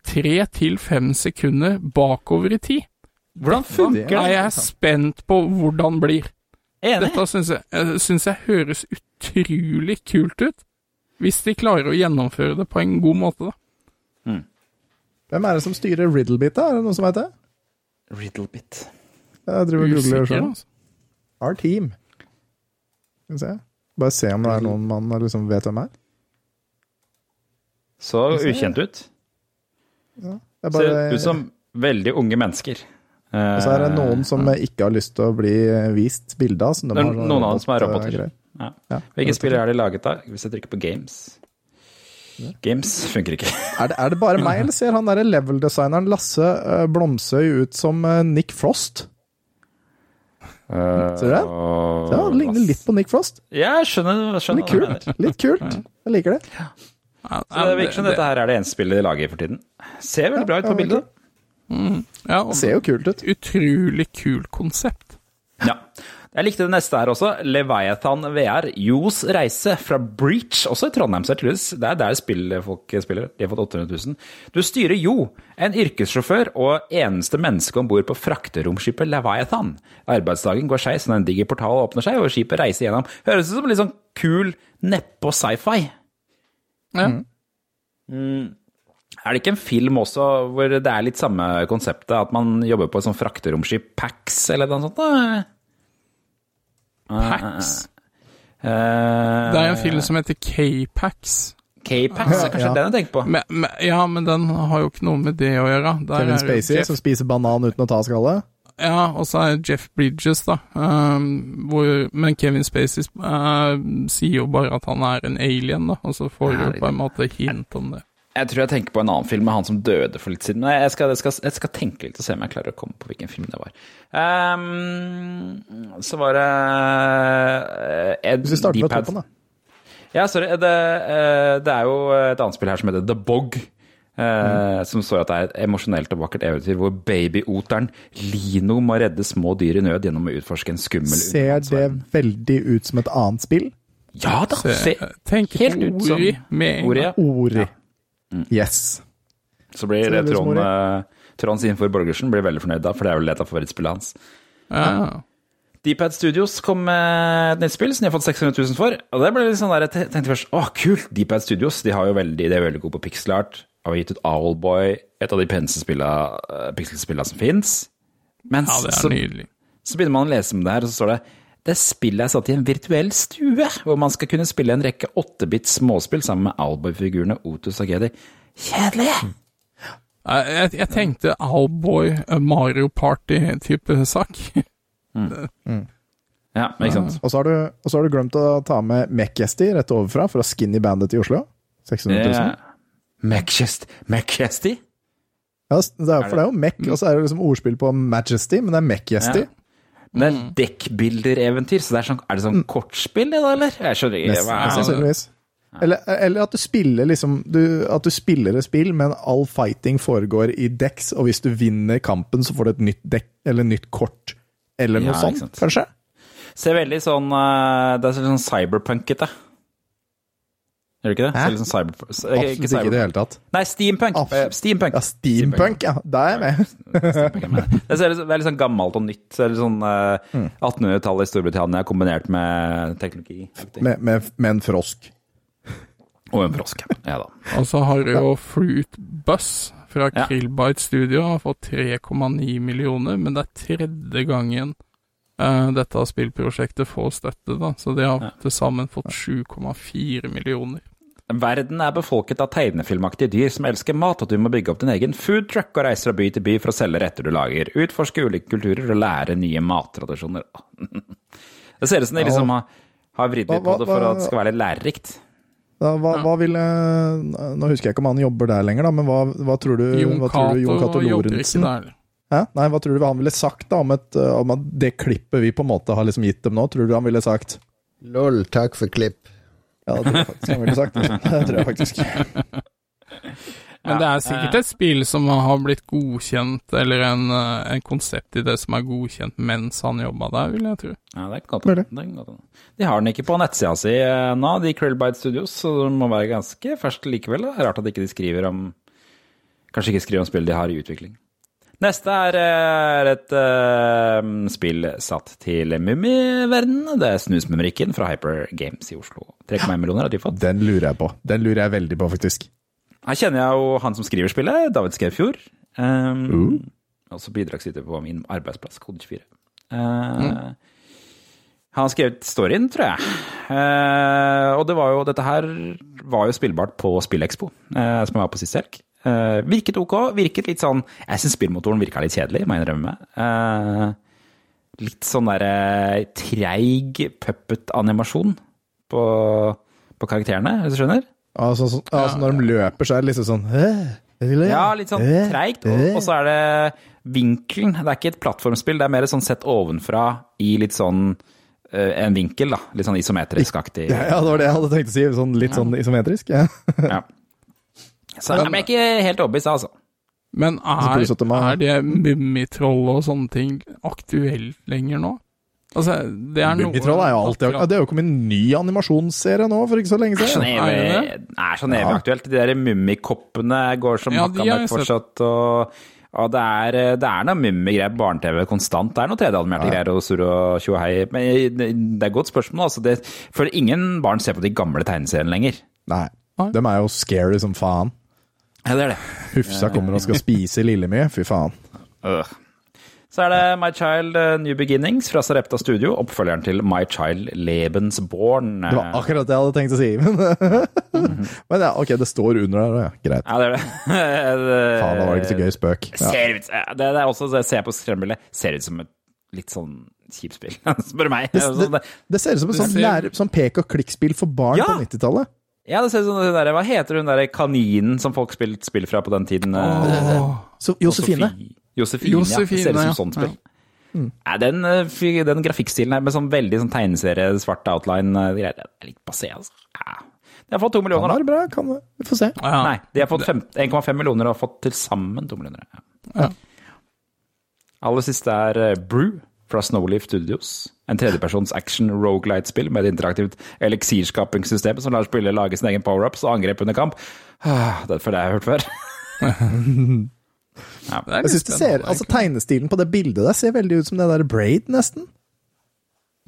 tre til fem sekunder bakover i tid. Hvordan funker er det? jeg er spent på hvordan blir. Enig. Dette syns jeg, jeg, synes jeg høres utrolig kult ut. Hvis de klarer å gjennomføre det på en god måte, da. Hvem er det som styrer Riddlebit, da? Er det noen som veit det? Riddlebit. Jeg driver og googler sjøl. altså. Our team. Skal vi se. Bare se om det er noen man liksom vet hvem er. Så ukjent ut. Det er Ser ut som veldig unge mennesker. og så er det noen som ikke har lyst til å bli vist bilde av. som de Det er har sånne noen av dem som er robot- roboter. greier. Ja. Ja, Hvilke det spill er de laget av? Hvis jeg trykker på games Games (laughs) funker ikke. Er det, er det bare meg, eller ser han derre level-designeren Lasse uh, Blomsøy ut som uh, Nick Frost? Ser du det? Ja, han ligner litt på Nick Frost. Ja, jeg skjønner, skjønner Litt kult. Litt kult. Jeg liker det. Ja, Så det virker som dette her er det eneste spillet de lager for tiden. Ser veldig bra ut på Ja, bildet. Ja, og Det ser jo kult ut. utrolig kult konsept. Ja. Jeg likte det neste her også. Leviathan VR. Jos reise fra Breach, også i Trondheim, tydeligvis. Det er der spillfolk spiller. De har fått 800 000. Du styrer Jo, en yrkessjåfør og eneste menneske om bord på frakteromskipet Leviathan. Arbeidsdagen går skeis når en diger portal åpner seg, og skipet reiser gjennom. Høres ut som en litt sånn kul neppe sci-fi. Ja. Er det ikke en film også hvor det er litt samme konseptet, at man jobber på et sånt frakteromskip, Pax, eller noe sånt? da? Pax. Eh, Det er en film som heter K-Pax. K-Pax er kanskje Ja. den jeg tenker på. Men, men, ja, men den har jo ikke noe med det å gjøre. Der Kevin Spacey som spiser banan uten å ta skallet. Ja, og så er Jeff Bridges, da. Um, hvor, men Kevin Spacey uh, sier jo bare at han er en alien, da. Og så får du på en måte hint om det. Jeg tror jeg tenker på en annen film med han som døde for litt siden. Men jeg skal, jeg skal, jeg skal tenke litt og se om jeg klarer å komme på hvilken film det var. Um, så var det eh, Ed Hvis vi starter med toppen, da. Ja, sorry. Det, eh, det er jo et annet spill her som heter The Bog. eh, Mm. Som står at det er et emosjonelt og vakkert eventyr hvor babyoteren Lino må redde små dyr i nød gjennom å utforske en skummel Ser det veldig ut som et annet spill? Ja da! Se, Se, tenk helt ut som Ori med Ori, ja. Ori. Yes. Så blir Så det Trond Trond, sin for Trond Sinfor Borgersen blir veldig fornøyd da, for det er vel et av favorittspillene hans. Ja. Dpad Studios kom med et nytt spill som de har fått 600 000 for. Og det ble litt sånn der, jeg tenkte først åh, kult, Dpad Studios. De, har jo veldig, de er veldig gode på pixel art. Har gitt ut Owlboy, et av de peneste eh, pixelspillene som fins. Men ja, det så, er nydelig. så begynner man å lese om det her, og så står det det spillet er satt i en virtuell stue, hvor man skal kunne spille en rekke 8-bit småspill sammen med Alboy-figurene Otus og Gedi. Kjedelig! Jeg, jeg, jeg tenkte Owlboy uh, Mario Party-type sak. Ja, ikke sant. Og så har du, og så har du glemt å ta med Mechesty rett overfra, fra Skinny Bandit i Oslo. 600 000. Ja. Majesty? Ja, det er, for det er jo Mech, og så er det liksom ordspill på Majesty, men det er Mechesty. Ja. Men det er dekkbildereventyr, så det er, sånn, er det sånn kortspill det da, eller? Jeg skjønner ikke. Hva er sannsynligvis. Eller, eller at du spiller liksom du, At du spiller et spill, men all fighting foregår i decks, og hvis du vinner kampen, så får du et nytt dekk, eller nytt kort, eller noe Ja, sånt, kanskje? Ser veldig sånn eh, Det er sånn cyberpunkete. Gjør det ikke det? Hæ? Sånn cyber, ikke Absolutt ikke i det hele tatt. Nei, steampunk. Absolutt. Eh, Steampunk. Ja, steampunk, ja. Da er jeg med. (laughs) Steampunk er med. Det litt, veldig sånn gammelt og nytt. Så er litt sånn eh, Mm. 1800-tallet i Storbritannia kombinert med teknologi. Med, med, med en frosk. Og en frosk. Ja da. Og så har du jo Fruit Bus fra Ja. Krillbite Studio. Har fått 3,9 millioner, men det er tredje gangen eh, dette spillprosjektet får støtte. da, Så de har Ja. til sammen fått 7,4 millioner. Verden er befolket av tegnefilmaktige dyr som elsker mat, og du må bygge opp din egen food truck og reise fra by til by for å selge retter du lager. Utforske ulike kulturer og lære nye mattradisjoner. (laughs) Det ser ut som de liksom har, har vridd litt på det for at det skal være litt lærerikt. Da, hva, hva ville Nå husker jeg ikke om han jobber der lenger, da, men hva, hva tror du Jon hva tror du Cato Lorentzen. Hæ? Nei, hva tror du han ville sagt da om, et, uh, om at det klippet vi på en måte har liksom gitt dem nå? Tror du han ville sagt Lol, takk for klipp. Ja, det tror jeg faktisk han ville sagt. (laughs) Det tror jeg faktisk. (laughs) Men det er sikkert et spill som har blitt godkjent, eller en, konsept i det som er godkjent mens han jobba der, vil jeg tro. Ja, det er godt det er godt. De har den ikke på nettsida si eh, nå, de Krillbite Studios, så det må være ganske ferskt likevel. da. Rart at ikke de skriver om Kanskje ikke skriver om spill de har i utvikling. Neste er, eh, et uh, spill satt til mummiverdenen. Det er Snusmumrikken fra Hyper Games i Oslo. 3,1 millioner har de fått. Den lurer jeg på. Den lurer jeg veldig på, faktisk. Her kjenner jeg jo han som skriver spillet, David Skedfjord. Um, Uh. Også bidragsyter på min arbeidsplass, Kode24. Uh, Han har skrevet storyen, tror jeg. Uh, og det var jo, dette her var jo spillbart på Spillekspo, uh, som jeg var på sist helg. Uh, virket ok, virket litt sånn Jeg syns spillmotoren virka litt kjedelig, må jeg innrømme. Uh, litt sånn derre treig puppet-animasjon på, på karakterene, hvis du skjønner? Altså, så, altså Når de løper, så er det liksom sånn Ja, litt sånn treigt. Og, og så er det vinkelen. Det er ikke et plattformspill, det er mer sånn sett ovenfra i litt sånn eh, en vinkel, da. Litt sånn isometrisk-aktig. Ja, ja, det var det jeg hadde tenkt å si. Sånn, litt sånn isometrisk. Ja. Ja. Så jeg ble ikke helt overbevist, altså. Men er, er det Mummitroll og sånne ting aktuelt lenger nå? Altså, det er noe Mummitroll er jo alltid ja, Det er jo kommet en ny animasjonsserie nå for ikke så lenge Sånn siden. Det Er er sånn evig aktuelt. De der mummikoppene går som Ja, makka møkk fortsatt. Og, og det er, det er noe mummigreier på barne-TV konstant. Det er noe 3D-animerte greier og surr og tjo. Men det er et godt spørsmål. Altså. Det, for ingen barn ser på de gamle tegneseriene lenger. Nei. De er jo scary som faen. Ja, det er det. Hufsa kommer og skal spise Lillemye. Fy faen. Øh. Så er det My Child uh, New Beginnings fra Sarepta Studio, oppfølgeren til My Child Lebensborn. Det var akkurat det jeg hadde tenkt å si. (laughs) Men, men ja, ok, det står under der. Ja. Greit. Ja, det er det. (laughs) Faen, da var det ikke så gøy spøk. Ja. Ser ut, det, det er også, det ser jeg på skremmebildet, ser ut som et litt sånn kjipt spill, (laughs) spør meg. Det, det, det ser ut som et sånn, lære, sånn pek og klikk-spill for barn på 90-tallet. Ja, det ser ut som den der, hva heter hun der kaninen som folk spilte spill fra på den tiden? Oh. Så Josefine. Sofie- Josefine, ja. Det ser ut som ja. sånt spill. Ja. Nei, den, eh, den grafikkstilen her med sånn veldig sånn tegneserie, svart outline, eh, det er litt passé, altså. Ja. De har fått to millioner, da. være bra, kan det. Vi får se. Ja. Nei, de har fått 1,5 millioner og har fått til sammen to millioner. Ja. Ja. Aller siste er Brew fra Snowleaf Studios. En tredjepersons action rogelight-spill med et interaktivt eliksirskapingssystem som lar spillere lage sin egen power-ups og angrep under kamp. Ah, Det er det jeg har hørt før. (laughs) Det er Jeg synes du ser, altså Tegnestilen på det bildet der ser veldig ut som det der Braid, nesten.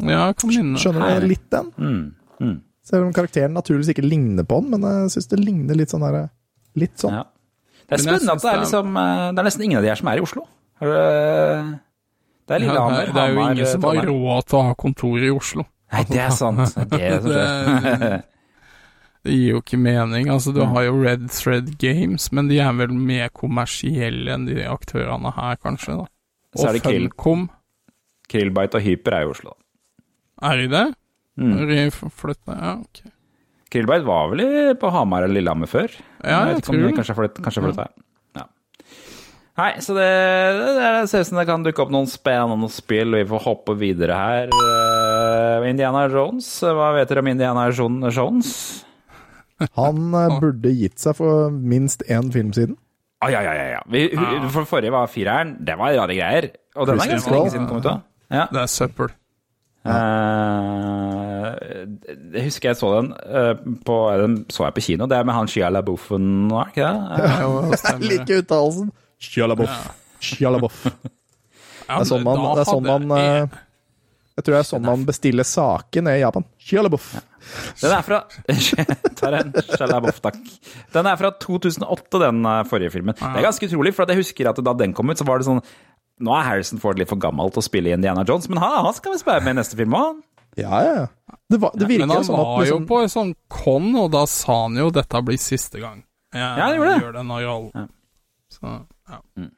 Ja, kom inn. Skjønner du litt den? Mm, mm. Selv om karakteren naturligvis ikke ligner på den, men jeg syns det ligner litt sånn der Litt sånn. Ja. Det er spennende at det er, liksom, eh, det er nesten ingen av de her som er i Oslo. Har du- Det er Ja, det, er, det er jo ingen som har råd til å ha kontor i Oslo. Nei, det er sant. (laughs) Det er det. Det, gir jo ikke mening. Altså, du har jo Red Thread Games, men de er vel mer kommersielle enn de aktørene her, kanskje. da. Og Krill. Funcom, Krillbite og Hyper er i Oslo. er de det? Mm. Flytta. Ja, ok. Krillbite var vel på Hamar eller Lillehammer før? Ja, jeg jeg tror det. Kanskje har flyttet- kanskje her. Ja. Nei, så det, det, det ser ut som det kan dukke opp noen spennende spill, vi får hoppe videre her. Uh, Indiana Jones, hva vet dere om Indiana Jones? Han uh, burde gitt seg for minst én film siden. Ah, ja, ja, ja, ja. Vi, hu- For forrige var fireren. Det var rare greier. Og den er ganske lenge siden kom ut. Ja. Det er søppel. Eh, jeg husker jeg så den uh, på Den så jeg på kino. Det er med han Shia LaBouffen, var ikke det? (laughs) Det Jeg liker uttalelsen. Sjalaboff. Sjalaboff. Ja, (laughs) Det er sånn man, det er sånn man jeg- eh, Jeg tror det er sånn man bestiller saker nede i Japan. Sjalaboff. Den er fra (laughs) Tar en sjalaboff, takk. Den er fra 2008, den eh, forrige filmen. Det er ganske utrolig, for jeg husker at da den kom ut, så var det sånn Nå er Harrison Ford litt for gammel til å spille i Indiana Jones, men han, han skal vi spille med i neste film òg. Ja, ja, ja. Det, var, det virker Men jo han som at var jo liksom, på en sånn con, og da sa han jo 'dette blir siste gang'. Jeg Ja, han gjorde det. Gjør. Ja. Så, ja.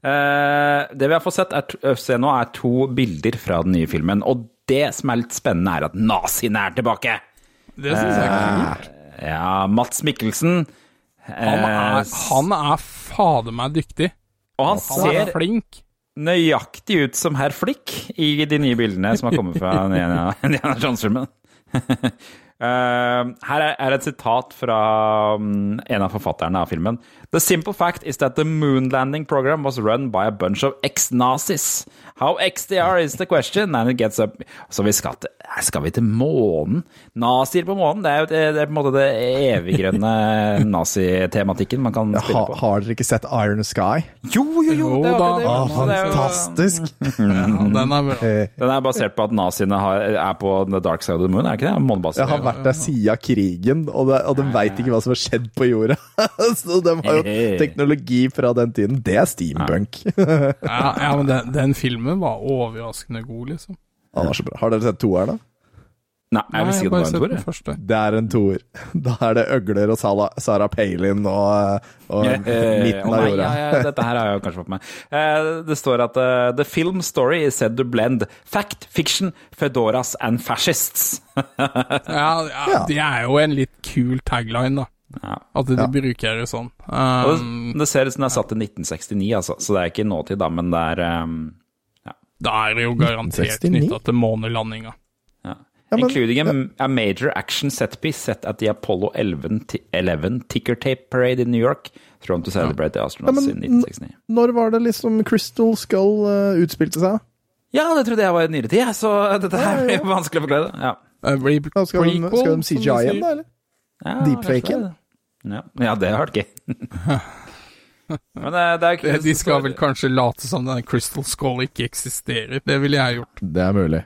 Eh, det vi har fått sett er, se nå, er to bilder fra den nye filmen. Og det som er litt spennende, er at naziene er tilbake! Det syns jeg er Eh, kult. Ja, Mats Mikkelsen. Han er, eh, han er fader meg dyktig. og han Han er ser flink. nøyaktig ut som herr Flick i de nye bildene som har kommet fra (laughs) Indiana Jones-filmen. (laughs) Eh, her er, er et sitat fra um, en av forfatterne av filmen. The simple fact is that the moon landing program was run by a bunch of ex-nazis. How ex they are is the question, and it gets up Så vi skal til, skal vi til månen? Nazier på månen? Det er jo det, det er på en måte det eviggrønne (laughs) nazitematikken man kan spille på. Har dere ikke sett Iron Sky? Jo, jo, jo! Det det, da. det. Å, det er jo- fantastisk! (laughs) Ja, den er. Den er basert på at naziene har, er på The Dark Side of the Moon, er ikke det? Månebasert. Vært der siden krigen, og, de, og de veit ikke hva som har skjedd på jorda. (laughs) Så de har jo teknologi fra den tiden. Det er steampunk. (laughs) Ja, ja men den, den filmen var overraskende god, liksom. Han var så bra. Har dere sett toeren, da? Nei, jeg vil si det var en toer. Det. Det er en toer. (laughs) Da er det øgler og Sala, Sarah Palin og, og yeah, eh, midten av jorda. ja, ja, dette her har jeg jo kanskje fått med. Eh, det står at eh, The film story is said to blend fact, fiction, fedoras and fascists. (laughs) Ja, ja, det er jo en litt kul tagline, da. Ja. At de Ja. bruker det sånn. Um, det, ser ut som det er satt til 1969, altså. Så det er ikke nåtid, da, men det er um, da er det jo garantert 69? knytta til månelandinga. Ja. Men- Including a, a major action set piece set at the Apollo 11, 11 ticker tape parade in New York, thrown to celebrate the astronauts Ja, men- in 1969. Når var det liksom Crystal Skull uh, utspilte seg? Ja, det trodde jeg var i nyere tid, så (laughs) dette her blir ja, vanskelig å forklare. Ja. Uh, skal, de, skal de CGI igjen, da, eller? Ja, Deepfaken? Ja. ja, det har vært gøy. (laughs) Men det, det er ikke De skal vel kanskje late som den Crystal Skull ikke eksisterer. Det ville jeg gjort. Det er mulig.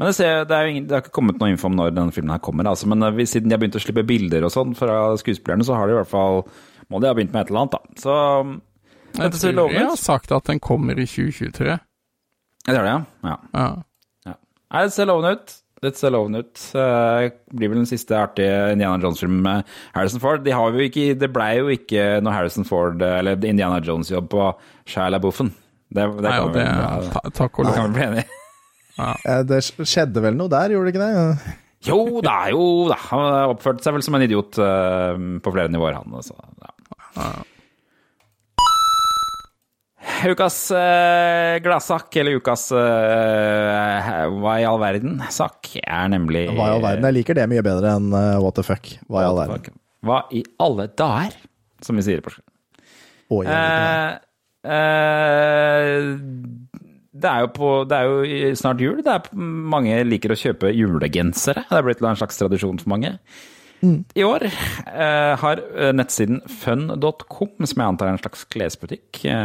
Men det, ser, det, er ingen, det har ikke kommet noe info om når denne filmen her kommer. Altså, men eh, siden de har begynt å slippe bilder og sånn fra skuespillerne, så har de i hvert fall må de ha begynt med et eller annet, da. Så Jeg dette ser tror jeg har sagt at den kommer i 2023. Jeg gjør det, ja. ja. Ja. Nei, det ser lovende ut. Det ser lovende ut. Det blir vel den siste artige Indiana Jones-filmen med Harrison Ford. De har jo ikke, det blei jo ikke noe Harrison Ford eller Indiana Jones-jobb på Shia LaBeouffen. Det, det Nei, kan vi det vel er ta- takk og det kan vi bli enige i. Eh, Det skjedde vel noe der, gjorde det ikke det? (laughs) Jo da, jo da. Han oppførte seg vel som en idiot uh, på flere nivåer, han. Så, Ja. Ukas uh, gladsak, eller ukas uh, hva i all verden-sak, er nemlig Hva i all verden? Jeg liker det mye bedre enn uh, what the fuck. Hva i all verden? Hva i alle dager, som vi sier i Porsgrunn. Liker det. Er jo på Det er jo snart jul. Det er, mange liker å kjøpe julegensere. Det er blitt en slags tradisjon for mange. I år eh, har eh, nettsiden fun.com, som jeg antar er en slags klesbutikk eh,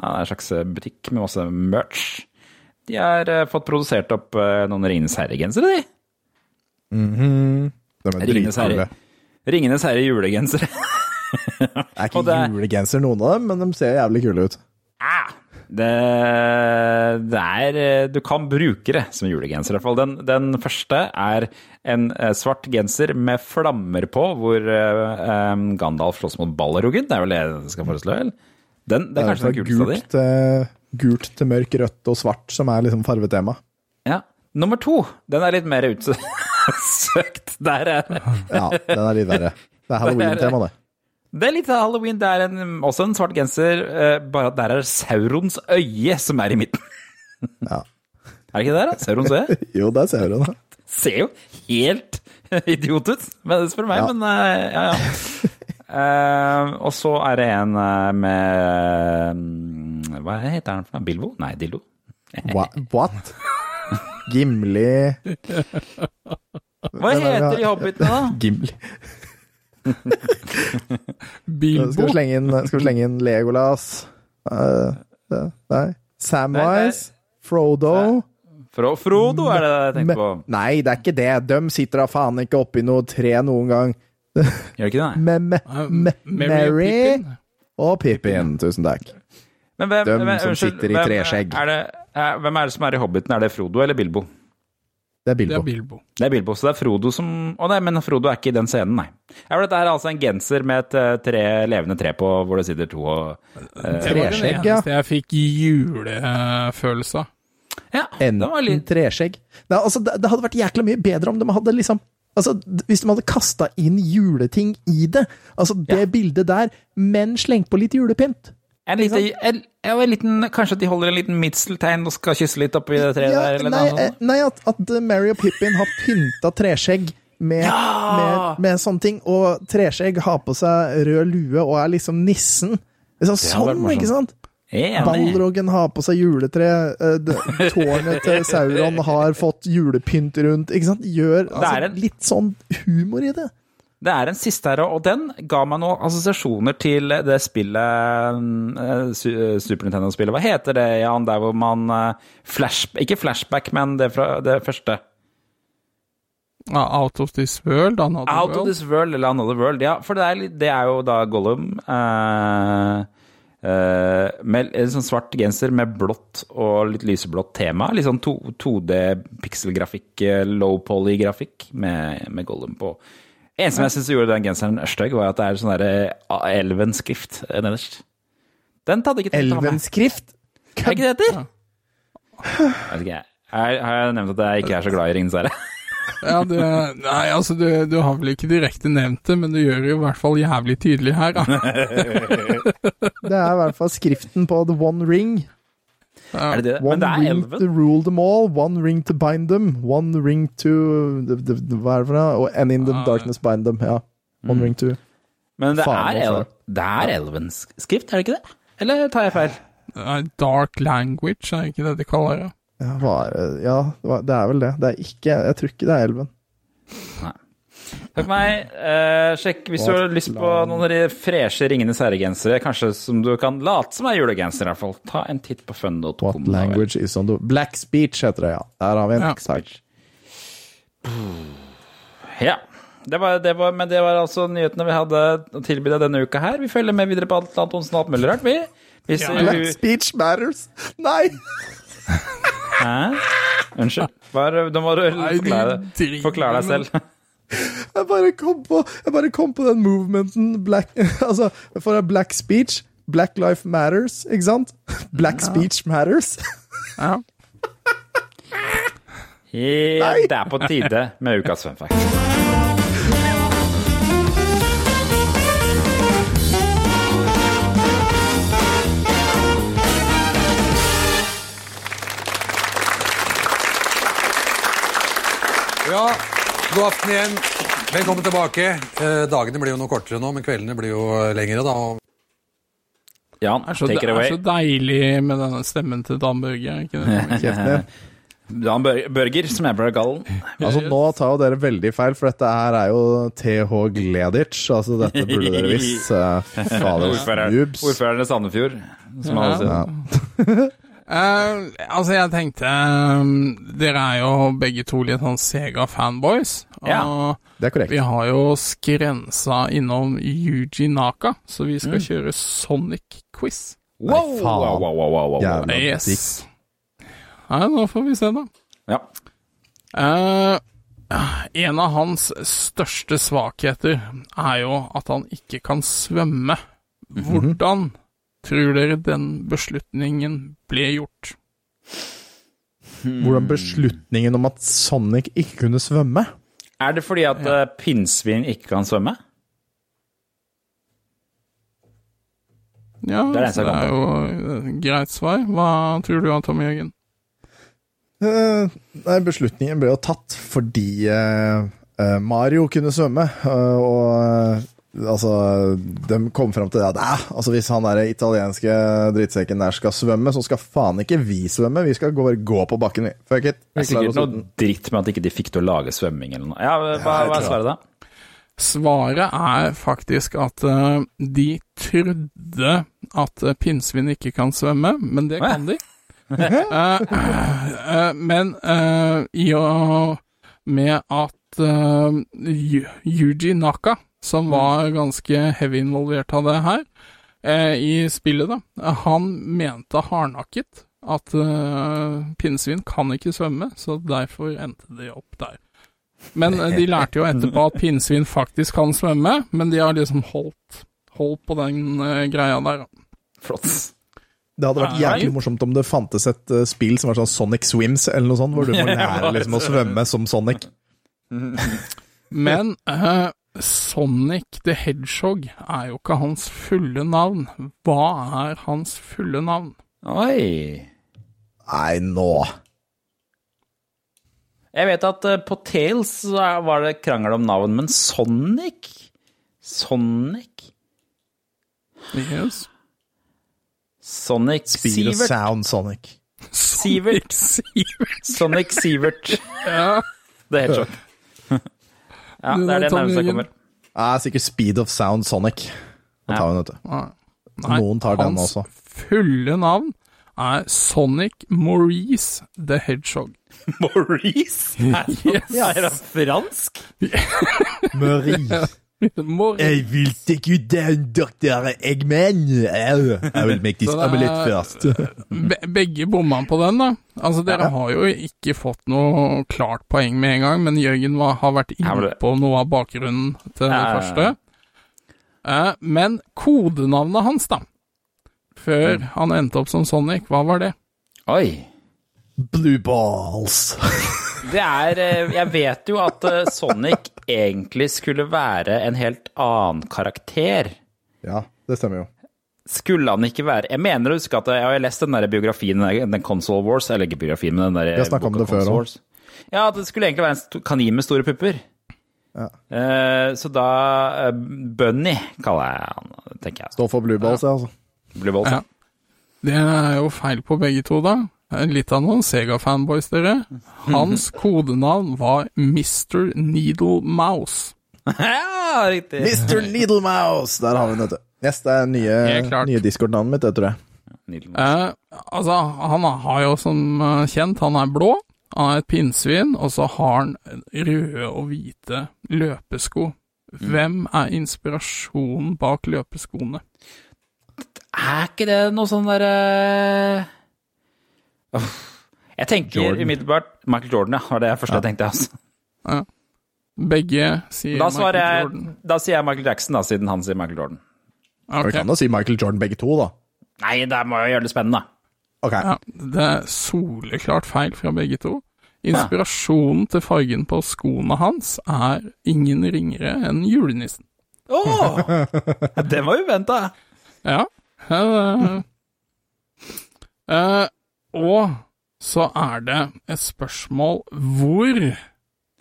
En slags butikk med masse merch. De har eh, fått produsert opp eh, noen Ringenes herre-gensere, de. De er Ringenes herre. dritkule. Ringenes herre julegensere. Det er (laughs) ikke er- julegenser, noen av dem, men de ser jævlig kule ut. Ah, det, det er eh, Du kan bruke det som julegenser, i hvert fall. Den, den første er en eh, svart genser med flammer på, hvor um, Gandalf slåss mot Balroggen. Det er vel det jeg skal forestille, vel? Den, det er kanskje den kuleste av de. gult til mørk, rødt og svart, som er liksom farvetema. Ja. Nummer to, den er litt mer utsøkt. (laughs) Der er det. Ja, den er litt verre. Det er (laughs) halloween-tema, det. Det er litt av halloween. Det er en, også en svart genser, eh, bare at der er Saurons øye som er i midten. (laughs) Ja. Er det ikke det der, da? Saurons øye? (laughs) Jo, det er Sauron, da. ser jo helt (laughs) idiot ut, men det spør meg, Ja. men eh, ja, ja. Uh, og så er det en med mm, Hva heter den for noe? Bilbo? Nei, Dildo. Hva, what? Gimli Hva heter de hobbitene, da? Gimli. (laughs) Bilbo. Skal vi slenge inn, skal vi slenge inn Legolas? Uh, eh, nei. Samwise? Frodo? Fro Frodo er det jeg tenker på. Nei, det er ikke det. De sitter da faen ikke oppi noe tre noen gang. (laughs) Gjør ikke det? Mary og Mary Pippin. og Pippin. Tusen takk. Men hvem, de hvem- som sitter i treskjegg. Er det, er, hvem er det som er i Hobbiten? Er det Frodo eller Bilbo? Det er Det Bilbo. er Bilbo. Det er Bilbo, så det er Frodo som Å nei, men Frodo er ikke i den scenen, nei. Ja, for Dette er altså en genser med et eh, tre, levende tre på, hvor det sitter to og Det var den ja. eneste jeg fikk julefølelse av. Ja, Enten litt treskjegg Nei, altså, det, det hadde vært jækla mye bedre om de hadde liksom Altså, Hvis de hadde kasta inn juleting i det. Altså, det Ja. bildet der, men slengt på litt julepynt. En liten, en, en liten, kanskje at de holder en liten midseltegn og skal kysse litt oppi det treet Ja, der? Eller nei, noe nei, at, at Mary og Pippin har pynta treskjegg med, med, med sånne ting, og treskjegg har på seg rød lue og er liksom nissen. Liksom sånn, ikke sant? Balrogen har på seg juletre, eh, tårnet til Sauron har fått julepynt rundt, ikke sant? Gjør altså, litt sånn humor i det. Det er en siste her, og den ga meg noen assosiasjoner til det spillet eh, Super Nintendo-spillet. Hva heter det, Jan? Der hvor man eh, flash, Ikke flashback, men det, fra, det første. Out of this world, another Out of this world, eller Another World. Ja, for det er, det er jo da Gollum eh, eh, med en sånn svart genser med blått og litt lyseblått tema. Litt sånn 2D-pikselgrafikk, eh, low poly-grafikk med, med Gollum på. En som jeg syns gjorde den genseren stygg, var at det er sånn derre elvenskrift nederst. Den hadde ikke tenkt å ha med. Elvenskrift? Er det ikke det heter? Jeg vet ikke, jeg. Har har jeg nevnt at jeg ikke er så glad i Ringenes herre? (laughs) Ja, du, nei, altså, du, du har vel ikke direkte nevnt det, men du gjør det i hvert fall jævlig tydelig her, da. (laughs) (laughs) Det er i hvert fall skriften på The One Ring. Er det det? One Men det er ring to rule them all, one ring to bind them, one ring to the, the, the, Hva er det for noe? And in the Ah. darkness bind them. Ja. One Mm. ring to Men det Faen, er, el altså. det er elvenskrift, er det ikke det? Eller tar jeg feil? Dark language, er det ikke det de kaller det? Ja, var, ja det er vel det. Det er ikke Jeg tror ikke det er elven. Takk for meg. Eh, sjekk hvis du har lyst på noen av de freshe Ringenes herre-gensere, kanskje som du kan late som er julegenser, i hvert fall. Ta en titt på fun.com. What language is on the Black speech heter det, ja. Der har vi en. Ja. Takk. Ja. Det var, det var, men det var altså nyhetene vi hadde å tilby deg denne uka her. Vi følger med videre på alt Antonsen og alt mulig rart, vi. Hvis Ja. Black speech matters! Nei! Hæ? Unnskyld. Bare, må du forklare, forklare deg selv. Jeg bare kom på, jeg bare kom på den movementen Black (laughs) Altså, for black speech Black life matters, ikke sant? Black speech matters. Ja. Helt, det er på tide med ukas fun fact. Ja, god aften igjen. Velkommen tilbake. Eh, dagene blir jo noe kortere nå, men kveldene blir jo eh, lengre, da. Ja, Jan, Det er så, take it away. det er så deilig med denne stemmen til Dan Børge, ikke det? (laughs) Bør- Børger, som jeg ble kalt. Altså, nå tar jo dere veldig feil, for dette her er jo TH Gleditsch. Altså, dette burde dere visst. Eh, Fader, (laughs) Ordføreren i Sandefjord, som alle sier. Ja. (laughs) Eh, altså, jeg tenkte um, Dere er jo begge to litt sånn Sega-fanboys. Ja. Det er korrekt. vi har jo skrensa innom Yuji Naka, så vi Mm. skal kjøre Sonic-quiz. Wow, faen. wow, wow, wow, wow, wow. Jævla Yes. Nei, nå får vi se, da. Ja. Uh, en av hans største svakheter er jo at han ikke kan svømme. Hvordan tror dere den beslutningen ble gjort? Hvordan beslutningen om at Sonic ikke kunne svømme Er det fordi at ja. pinnsvin ikke kan svømme? Ja, Det er det det er jo et greit svar. Hva tror du, Tom Jørgen? Eh, Nei, beslutningen ble jo tatt fordi eh, eh, Mario kunne svømme, eh, og eh, altså De kom fram til det at eh, altså, hvis han der italienske drittsekken der skal svømme, så skal faen ikke vi svømme. Vi skal gå, gå på bakken, vi. Fuck it. Det er sikkert noe dritt med at ikke de fikk til å lage svømming eller noe. Ja, hva, hva er svaret da? Svaret er faktisk at uh, de trodde at uh, pinnsvin ikke kan svømme, men det kan de. uh, men i og med at uh, Yuji Naka, som var ganske heavy involvert av det her, eh, i spillet, da, han mente hardnakket at eh, pinnsvin kan ikke svømme, så derfor endte de opp der. Men eh, de lærte jo etterpå at pinnsvin faktisk kan svømme, men de har liksom holdt, holdt på den eh, greia der. da. Flott. Det hadde vært jævlig morsomt om det fantes et uh, spill som var sånn Sonic Swims, eller noe sånt, hvor du må (laughs) lære liksom, å svømme som Sonic. Men eh, Sonic the Hedgehog er jo ikke hans fulle navn. Hva er hans fulle navn? Oi. Nei, nå Jeg vet at eh, på Tales var det krangel om navn, men Sonic? Sonic? Yes. Sonic Speed of Sivert. sound Sonic. Sivert. Sivert. Sonic Sivert. Ja. Det er helt sjokk. Ja, det er det nærmeste jeg kommer. Ja, sikkert Speed of Sound Sonic. Da tar hun, den, vet du. Nei. Noen tar den hans fulle navn er Sonic Maurice the Hedgehog. (laughs) Maurice? (laughs) Yes. Ja, er det fransk? (laughs) Marie. Maurice. vil take you down, Dr. Eggman. I will make this omelette first. Be begge bomma på den, da. Altså, dere har jo ikke fått noe klart poeng med en gang, men Jørgen var, har vært inne på noe av bakgrunnen til det Ja, ja, ja. første. Eh, men kodenavnet hans, da, før Mm. han endte opp som Sonic, hva var det? Oi. Blue balls. Det er eh, Jeg vet jo at eh, Sonic egentlig skulle være en helt annen karakter. Ja, det stemmer jo. Skulle han ikke være Jeg mener å huske at jeg har lest den der biografien, den Console Wars, eller ikke biografien, men den der Vi har snakket om det før òg. Ja, at det skulle egentlig være en kanin med store pupper. Ja. Uh, så da uh, Bunny kaller jeg han, tenker jeg. Står for blue balls, ja, altså. Blue balls, ja. Ja. Det er jo feil på begge to, da. Litt av noen Sega-fanboys, dere. Hans (laughs) kodenavn var Mr. Needle Mouse. ja, riktig. Mr. Needle Mouse! Der har vi den, vet du. Yes, det er nye, nye Discord-navnet mitt, det tror jeg. Eh, altså, han har jo som eh, kjent, han er blå, han er et pinnsvin, og så har han røde og hvite løpesko. Hvem er inspirasjonen bak løpeskoene? Er ikke det noe sånn derre Uff. (laughs) Jeg tenker Jordan. umiddelbart Michael Jordan, ja. Var det første jeg tenkte. altså. Begge sier Da, Michael jeg, Jordan. da sier jeg Michael Jackson, da, siden han sier Michael Jordan. Vi kan da si Michael Jordan begge to, da. Nei, det må jo gjøre det spennende. Okay. Ja, det er soleklart feil fra begge to. Inspirasjonen til fargen på skoene hans er ingen ringere enn julenissen. Åh! (laughs) det var uventa. Ja. Uh, eh, og så er det et spørsmål hvor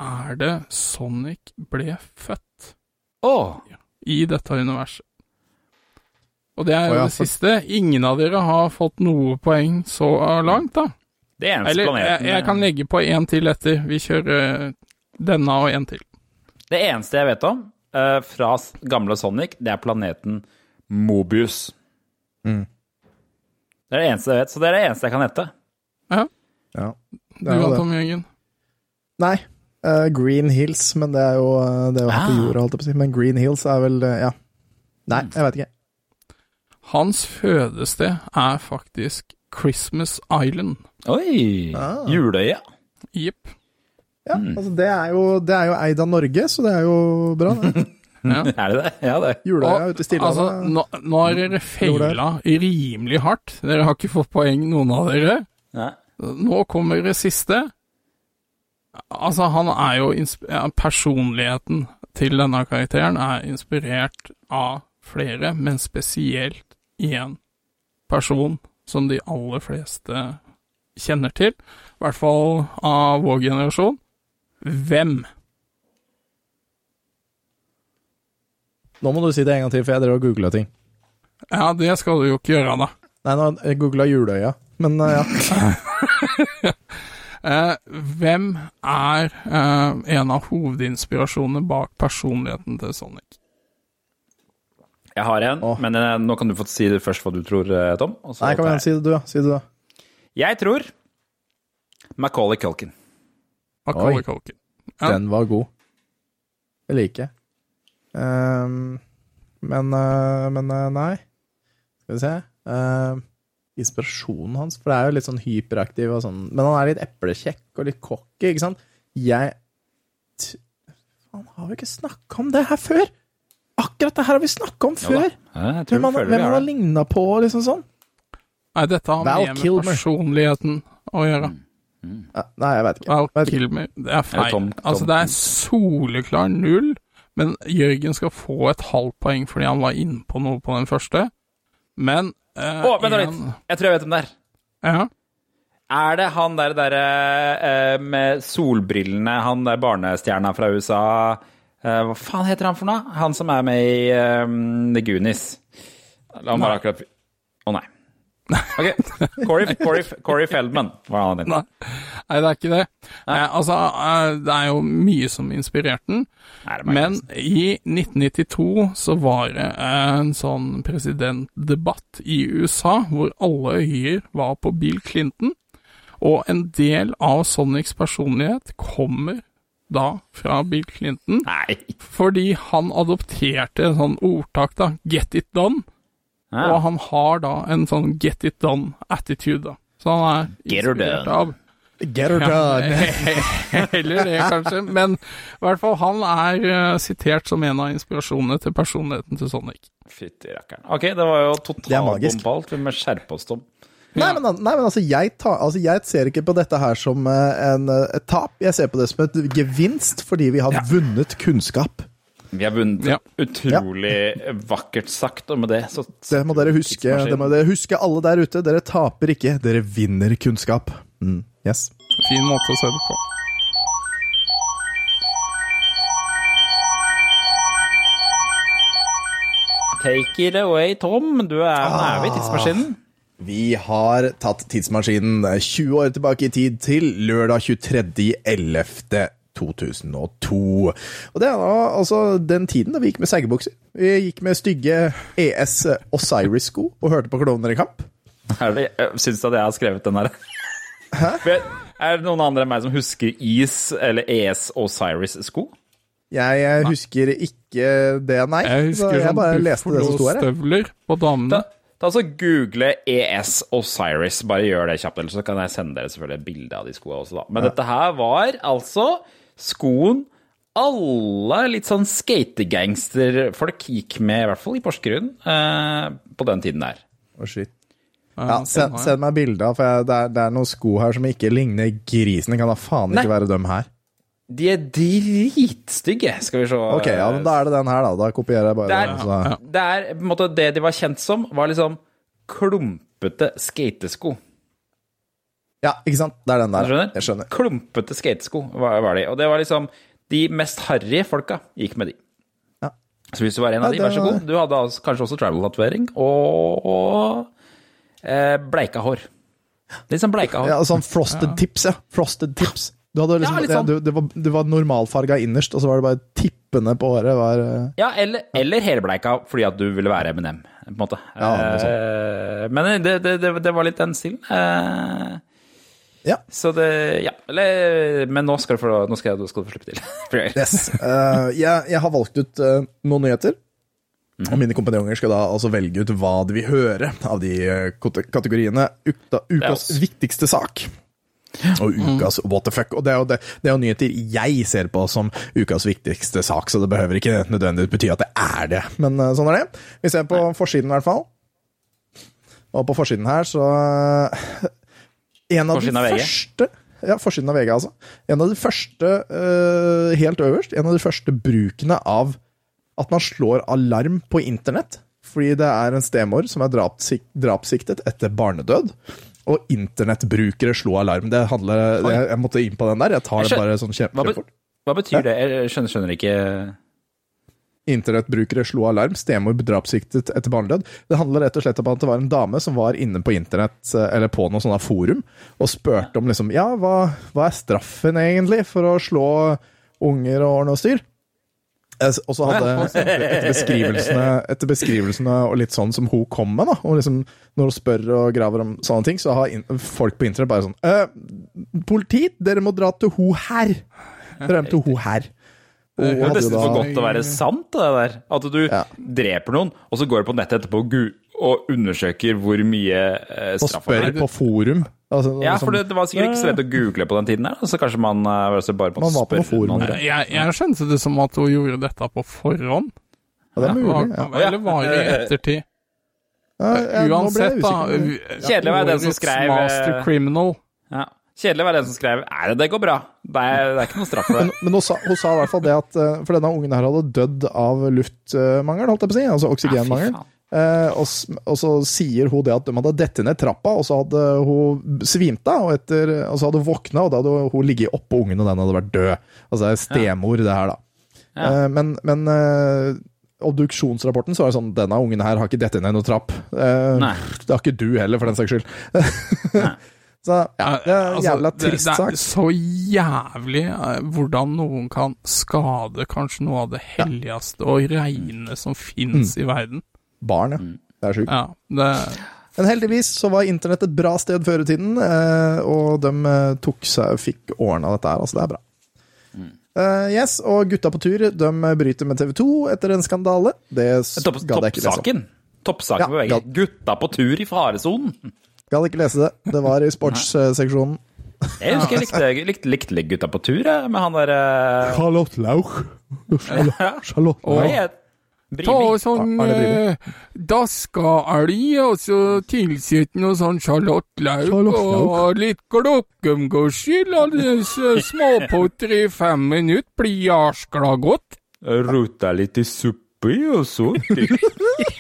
er det Sonic ble født Oh. i dette universet? Og det er jo oh, ja, det siste. Ingen av dere har fått noe poeng så langt, da. Det eneste Eller jeg, planeten jeg kan legge på én til etter. Vi kjører eh, denne og én til. Det eneste jeg vet om uh, fra gamle Sonic, det er planeten Mobius. Mm. Det er det eneste jeg vet, så det er det eneste jeg kan hete. Ja. Du Det er du det. Tom Jørgen. Nei. Uh, Green Hills, men det er jo, eh, det er jo her på Ah. jorda, holdt jeg på å si. Men Green Hills er vel uh, Ja. Nei, jeg vet ikke. Hans fødested er faktisk Christmas Island. Oi! Ah. Juleøya. Jepp. Ja, altså det er, jo, det er jo eid av Norge, så det er jo bra. det. (laughs) Ja. (laughs) Er det det? Ja, det. Juleøya ute i Altså, nå, nå har dere feila rimelig hardt. Dere har ikke fått poeng, noen av dere. Nei. Nå kommer det siste. Altså, han er jo ja, Personligheten til denne karakteren er inspirert av flere, men spesielt én person som de aller fleste kjenner til. I hvert fall av vår generasjon. Hvem? Nå må du si det en gang til, for jeg drev og googla ting. Ja, det skal du jo ikke gjøre, da. Nei, nå jeg googla Juleøya, men uh, ja. (laughs) Eh, hvem er eh, en av hovedinspirasjonene bak personligheten til Sonic? Jeg har en, Åh. men eh, nå kan du få si det først hva du tror, eh, Tom. og så Nei, kan vi si det du. Si det du, jeg. Tror Macaulay Culkin. Macaulay Culkin. Ja. Den var god. Jeg liker. Ehm, men uh, Men uh, nei. Skal vi se. Uh, inspirasjonen hans, for det er jo litt sånn hyperaktiv og sånn, men han er litt eplekjekk og litt cocky, ikke sant? Jeg t Han har vi ikke snakka om det her før! Akkurat det her har vi snakka om før! Ja, Hvem vi hvem han har ligna på, liksom sånn? Nei, dette har Val med Kilmer. personligheten å gjøre. Mm. nei, jeg vet ikke. Val Vet ikke. Kilmer, det er feil. Tom- Tom altså, det er soleklar null, men Jørgen skal få et halvt poeng fordi han var innpå noe på den første. Men eh, Å, vent da litt. Jeg tror jeg vet hvem det er. Ja. Er det han der derre eh, med solbrillene, han der barnestjerna fra USA eh, Hva faen heter han for noe? Han som er med i eh, The Goonies. La meg bare akkurat Å nei. (laughs) Ok. Corey, Corey, Corey Feldman var han het. Nei. Nei, det er ikke det. Eh, altså, eh, det er jo mye som inspirerte den. Men i 1992 så var det en sånn presidentdebatt i USA hvor alle øyer var på Bill Clinton, og en del av Sonics personlighet kommer da fra Bill Clinton, Nei. fordi han adopterte en sånn ordtak, da, 'get it done', og han har da en sånn 'get it done'-attitude, da. Så han er inspirert av Get her done! (laughs) Heller det, kanskje. Men i hvert fall, han er eh, sitert som en av inspirasjonene til personligheten til Sonic. Fytti rakkeren. Ok, det var jo totalbombalt. Vi må skjerpe oss, Tom. Nei, men, nei, men altså, jeg, tar, altså, jeg ser ikke på dette her som eh, en, eh, et tap. Jeg ser på det som et gevinst, fordi vi har vunnet kunnskap. Vi har vunnet Ja. utrolig vakkert sagt, og med det så Det må dere huske. Det må dere huske, alle der ute. Dere taper ikke, dere vinner kunnskap. Mm, yes. Fin måte å se det på. Take it away, Tom. Du er, vi i tidsmaskinen. Vi har tatt tidsmaskinen 20 år tilbake i tid til lørdag 23.11.2002. Og det er da altså den tiden da vi gikk med seggebukser. Vi gikk med stygge ES Osiris-sko og hørte på Klovner i kamp. Det, syns du at jeg har skrevet den her? Hæ? Er det noen andre enn meg som husker Is eller ES Osiris-sko? Jeg, jeg husker ikke det, nei. Jeg husker jeg sånn bare leste det som sto her. Buffalo-støvler på damene. Da, da så Google ES Osiris. Bare gjør det kjapt, eller så kan jeg sende dere selvfølgelig et bilde av de skoene også, da. Men dette her var altså skoen alle litt sånn skategangsterfolk gikk med, i hvert fall i Porsgrunn, eh, på den tiden der. Å, shit. Ja, send, send meg bilde av, for jeg, det, er, det er noen sko her som ikke ligner grisen. Det kan da faen ikke Nei. være dem her. De er dritstygge, skal vi se. Ok, ja, men da er det den her, da. Da kopierer jeg bare Det er, den. Så. det er på en måte det de var kjent som, var liksom klumpete skatesko. Ja, ikke sant? Det er den der. skjønner? Jeg skjønner. Klumpete skatesko var, var de. Og det var liksom De mest harry folka gikk med de. Ja. Så hvis du var en av Ja, de, vær så god. Du hadde altså kanskje også travel-tatovering og, bleika hår. Litt sånn bleika hår. Ja, sånn frosted tips, ja. Frosted tips. Du hadde liksom, Ja, litt sånn. det, det, var, det var normalfarga innerst, og så var det bare tippene på håret. Var, eh, Ja, eller, eller helbleika fordi at du ville være Eminem, på en måte. Ja. Eh, men det, det, det, det var litt den stilen. Eh, Ja. Så det Ja. Eller Men nå skal du få, nå skal, nå skal du få slippe til. (laughs) yes. Uh, jeg, jeg har valgt ut uh, noen nyheter. Og mine kompanjonger skal da altså velge ut hva de vil høre av de eh, kategoriene. Ukas viktigste sak. Og ukas what the fuck. Og det er, jo det, det er jo nyheter jeg ser på som ukas viktigste sak, så det behøver ikke nødvendigvis bety at det er det. Men eh, sånn er det. Vi ser på forsiden, i hvert fall. Og på forsiden her, så En av Forsiden de av første Ja, forsiden av VG, altså. En av de første, eh, helt øverst, en av de første brukene av at man slår alarm på internett. Fordi det er en stemor som er drapsik drapssiktet etter barnedød. Og internettbrukere slo alarm. Det handler, det, jeg, jeg måtte inn på den der. Jeg tar Jeg det bare sånn Hva, kjempefort. hva betyr det? Jeg skjønner, skjønner ikke Internettbrukere slo alarm. Stemor drapssiktet etter barnedød. Det handler rett og slett om at det var en dame som var inne på internett, eller på noe sånne forum, og spurte om liksom Ja, hva, hva er straffen egentlig for å slå unger og ordne og styr? Og så hadde (laughs) etter beskrivelsene, etter beskrivelsene og litt sånn som hun kom med, da, og liksom når hun spør og graver om sånne ting, så har in folk på internett bare sånn eh, Politi, dere må dra til ho her! Dra hjem til ho her. Og Det er jo nesten for godt til å være sant, det der. At du Ja. dreper noen, og så går du på nettet etterpå og, og undersøker hvor mye eh, og straff spør er. på forum. Altså, Ja, liksom- for det, det var sikkert ikke så lett å google på den tiden der, så kanskje man eh, altså bare Man var på spørre forum, noen. ja. Jeg, jeg skjønte det som at hun gjorde dette på forhånd. Ja, det er mulig. Ja. Eller var det i ettertid? Ja, Uansett, da. Kjedelig Kjedelig var den som skrev, Master eh, Criminal. Ja. Kjedelig å være den som skrev Er det det går bra? Det er, det er ikke noe straff for det. men hun, sa, hun sa i hvert fall det at eh, For denne ungen her hadde dødd av luftmangel, holdt jeg på å si. Altså oksygenmangel. Eh, og, og så sier hun det at de hadde dettet ned trappa, og så hadde hun svimt av. Og, etter- og så hadde hun våkna, og da hadde hun ligget oppå ungen, og den hadde vært død. Altså det er stemor, det her, da. Ja. Eh, men men eh, obduksjonsrapporten så var det sånn Denne ungen her har ikke dettet ned noen trapp. Eh, Nei. det har ikke du heller, for den saks skyld. (laughs) så ja, det er en Altså, jævla trist trist det, det er så jævlig eh, hvordan noen kan skade kanskje noe av det helligste og reine som finnes Mm. i verden. Barn, ja. Mm. Det er sjukt. Ja, det Men heldigvis så var internett et bra sted før i tiden, eh, og de eh, tok seg, fikk ordna dette her. Altså, det er bra. Uh, yes, og Gutta på tur de bryter med TV 2 etter en skandale. Det gadd jeg ikke lese om. toppsaken. Toppsaken Ja, på VG. Gutta på tur i faresonen. Gadd ikke lese det. Det var i sportsseksjonen. Jeg husker jeg likte, likte, likte litt Gutta på tur, jeg, med han derre Charlotte Lauch. Charlotte Hva Lauch. Ta sånn eh, daska elg, og så tilsett noe sånn Charlotte Lauch, og litt glokkumgårdskyld, og småpotter i fem minutter blir jarskla godt. Rota litt i suppe og så (laughs)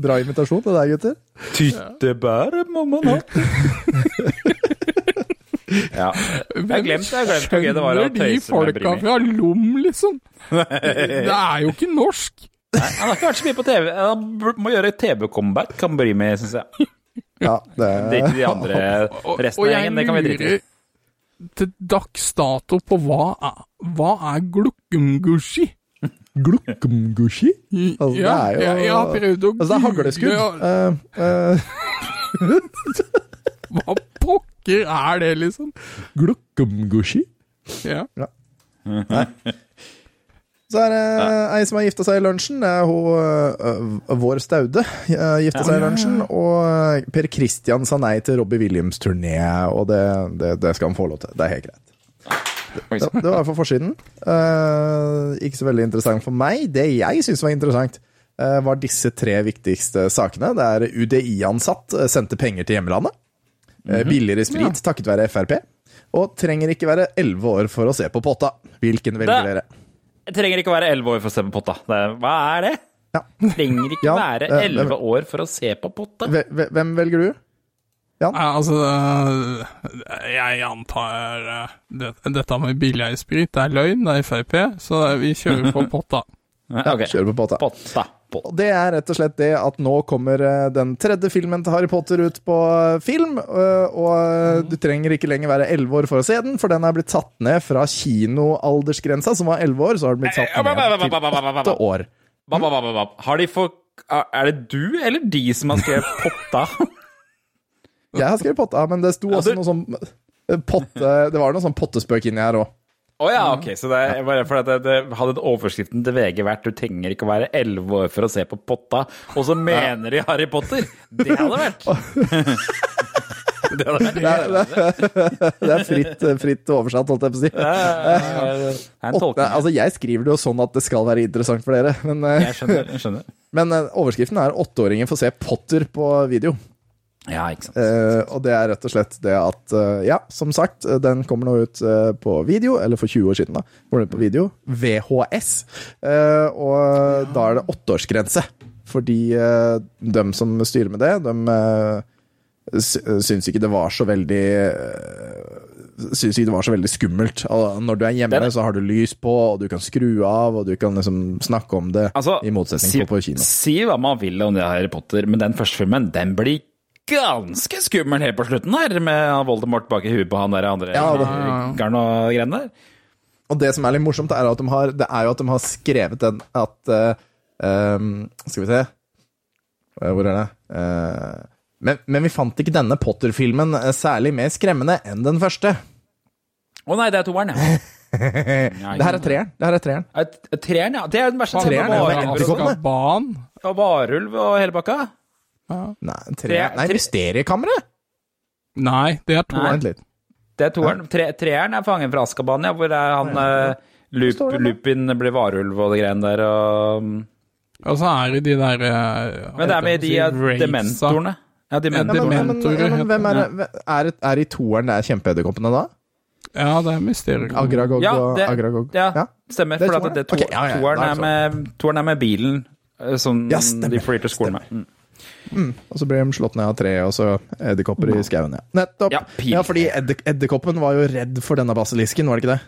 Bra invitasjon til deg, gutter. Tyttebær må man ha. (laughs) Ja. Jeg glemte hvor gøy det var å Skjønner de tøyse folka fra Lom, liksom? Det er jo ikke norsk. Nei, han har ikke vært så mye på TV. Han må gjøre TV-comeback, kan Brimi, syns jeg. Ja, det (laughs) Det er ikke de andre (laughs) resten av gjengen, det kan vi drite i. til dags dato på hva er, hva er glukkumgushi? Glukkumgushi? Altså, det ja, er jo ja, jeg har prøvd å Altså, det er hagleskudd. Ja. Uh, uh, (laughs) Hva pokker er det, liksom? Glukkumgushi? Ja. Så er det ei som har gifta seg i lunsjen. Det er hun uh, vår Staude. uh, gifta seg i lunsjen. Og Per Christian sa nei til Robbie Williams-turné, og det, det, det skal han få lov til. Det er helt greit. Oi, Ja, det var for forsiden. Uh, ikke så veldig interessant for meg. Det jeg syns var interessant, uh, var disse tre viktigste sakene. Det er UDI-ansatt eh, sendte penger til hjemlandet. Eh, billigere sprit takket være Frp. Og trenger ikke være elleve år for å se på potta. Hvilken velger dere? Trenger ikke være elleve år for å se på potta. Det, er- hva er det? Ja. Trenger ikke Ja, være elleve år for å se på potta. Hve- hve- Hvem velger du? Nei, altså Jeg antar øh, det, Dette med billigsprit det er løgn, det er Frp, så vi kjører på (laughs) potta. Ja, okay. Kjører på potta. Potta. potta. Og det er rett og slett det at nå kommer eh, den tredje filmen til Harry Potter ut på eh, film. eh, Og eh, du trenger ikke lenger være elleve år for å se den, for den er blitt tatt ned fra kinoaldersgrensa, som var elleve år, så har den blitt satt ned til åtte år. Har de fått Er det du eller de som har skrevet (laughs) potta? Jeg har skrevet potta, men det sto Ja, også du- noe sånn potte Det var noe sånn pottespøk inni her òg. Å ja, ok. Så det er bare fordi det, det hadde overskriften til VG vært 'Du trenger ikke å være elleve år for å se på potta', og så mener de Harry Potter. Det hadde vært (laughs) Det hadde vært Det, er- det er fritt, fritt oversatt, holdt jeg på å si. Det er en Åtte, altså, jeg skriver det jo sånn at det skal være interessant for dere, men, eh, Jeg skjønner. jeg skjønner. (laughs) men eh, overskriften er 'Åtteåringen får se Potter på video'. Ja, ikke sant. Uh, og det er rett og slett det at uh, Ja, som sagt, eh, den kommer nå ut uh, på video, eller for 20 år siden, da. Kommer den ut på video. VHS. Og da er det åtteårsgrense. Fordi de dem som styrer med det, de syns ikke det var så veldig Syns ikke det var så veldig skummelt. Altså, Når du er hjemme, Det- så har du lys på, og du kan skru av, og du kan liksom snakke om det. Altså, I motsetning si, på på kino. Si hva man vil om det Harry Potter, men den første filmen, den blir ganske skummel helt på slutten her, med Voldemort bak i huet på han der andre Ja, det- og greiene der. Og det som er litt morsomt, er at de har, det er jo at de har skrevet den at uh, ehm, Skal vi se Eh, Hvor er det? Uh, men, men vi fant ikke denne Potter-filmen særlig mer skremmende enn den første. Å nei, det er toeren, ja. (laughs) Det her er treeren. Det her er treeren. Et- et Treeren, ja. Det er den verste Treeren, varulv er og. Varulv og hele bakka. Nei, Tre-. Nei tre- Mysteriekammeret! Nei, det er toeren. Vent litt. Det er toeren. Tre, treeren er fangen fra Askaban, ja, hvor er han ja. Lup, det? Lupin blir varulv og det greiene der, og Og så er det de der øh, Men det er med de eh, heter dementorene. Ja, Ja, men, ja, men, ja, men hvem er, det- er, det- er i toeren det er kjempeedderkoppene da? Ja, det er mysterium. Agragog Ja, og det- Agragog? Ja, Ja. stemmer. Det er For at toeren? det, to, okay, ja, ja, toeren, er med, toeren er med bilen eh, som Ja, stemmer. de flyr til skolen med. Mm. Og så blir de slått ned av tre, og så edderkopper i skauen, ja. Nettopp. Ja. Ja, fordi edder- edderkoppen var jo redd for denne basilisken, var det ikke det?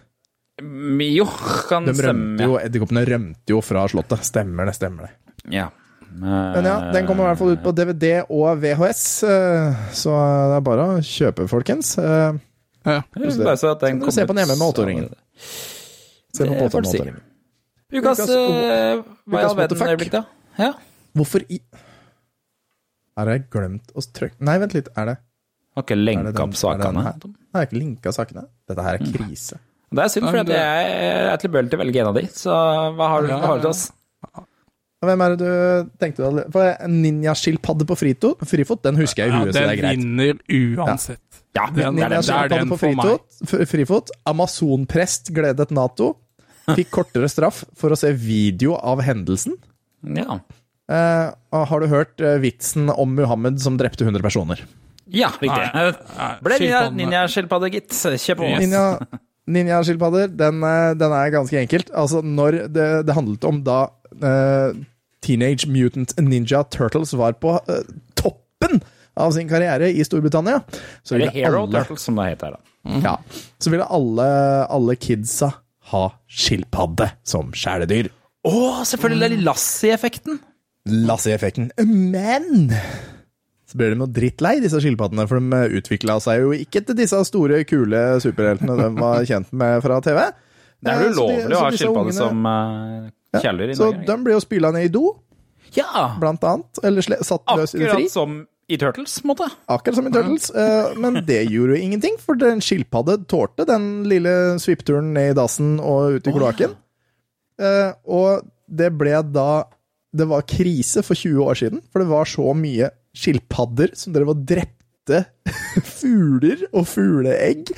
Mm, Jo, kan De stemme. jo, Edderkoppene rømte jo fra slottet. Stemmer det, stemmer det. Ja. Men ja, den kommer i hvert fall ut på DVD og VHS, eh, så det er bare å kjøpe, folkens. Eh, Ja. Bare så at den Så se ser på den hjemme med åtteåringen. Se på båten med åtteåringen. Ukas eh, Hva i all verden øyeblikk, da? Ja. Hvorfor i Har jeg glemt å trykke Nei, vent litt. Er det Har ikke det lenka den- opp det sakene. Nei, Jeg har ikke linka sakene. Dette her er krise. Det er synd, for jeg er tilbøyelig til å velge en av de. Så hva har du, hva har du til oss? Hvem er det du tenkte du hadde For Ninjaskilpadde på frito, frifot, den husker jeg i Ja, så det er greit. vinner uansett. Ja, Den- den, er Ninjaskilpadde den på frifot, frifot. Amazonprest gledet Nato. Fikk kortere straff for å se video av hendelsen. ja. Eh, har du hørt eh, vitsen om Muhammed som drepte 100 personer? Ja, riktig. Ble ninjaskilpadde, gitt. Kjør på. Yes. Ninja, (laughs) ninjaskilpadder, den, eh, den er ganske enkelt. Altså, når det, det handlet om da uh, Teenage Mutant Ninja Turtles var på uh, toppen av sin karriere i Storbritannia, så Eller Hero alle, Turtles, som det heter. da. ja, så ville alle, alle kidsa ha skilpadde som kjæledyr. Å, selvfølgelig Lassie-effekten. Lassie-effekten. Men så ble de noe drittlei, disse skilpaddene, for de utvikla seg jo ikke til disse store, kule superheltene de var kjent med fra TV. Det er jo Eh, ulovlig å ha skilpadde som uh, kjæledyr i Så de blir jo spyla ned i do, Ja! blant annet. Eller satt løs i det fri. Akkurat som i Turtles, på en måte. Akkurat som i Turtles. uh, Men det gjorde jo ingenting, for den skilpadde tålte den lille svippturen ned i dassen og ut i kloakken. Uh, Og det ble da Det var krise for 20 år siden, for det var så mye skilpadder som drev og drepte (laughs) fugler og fugleegg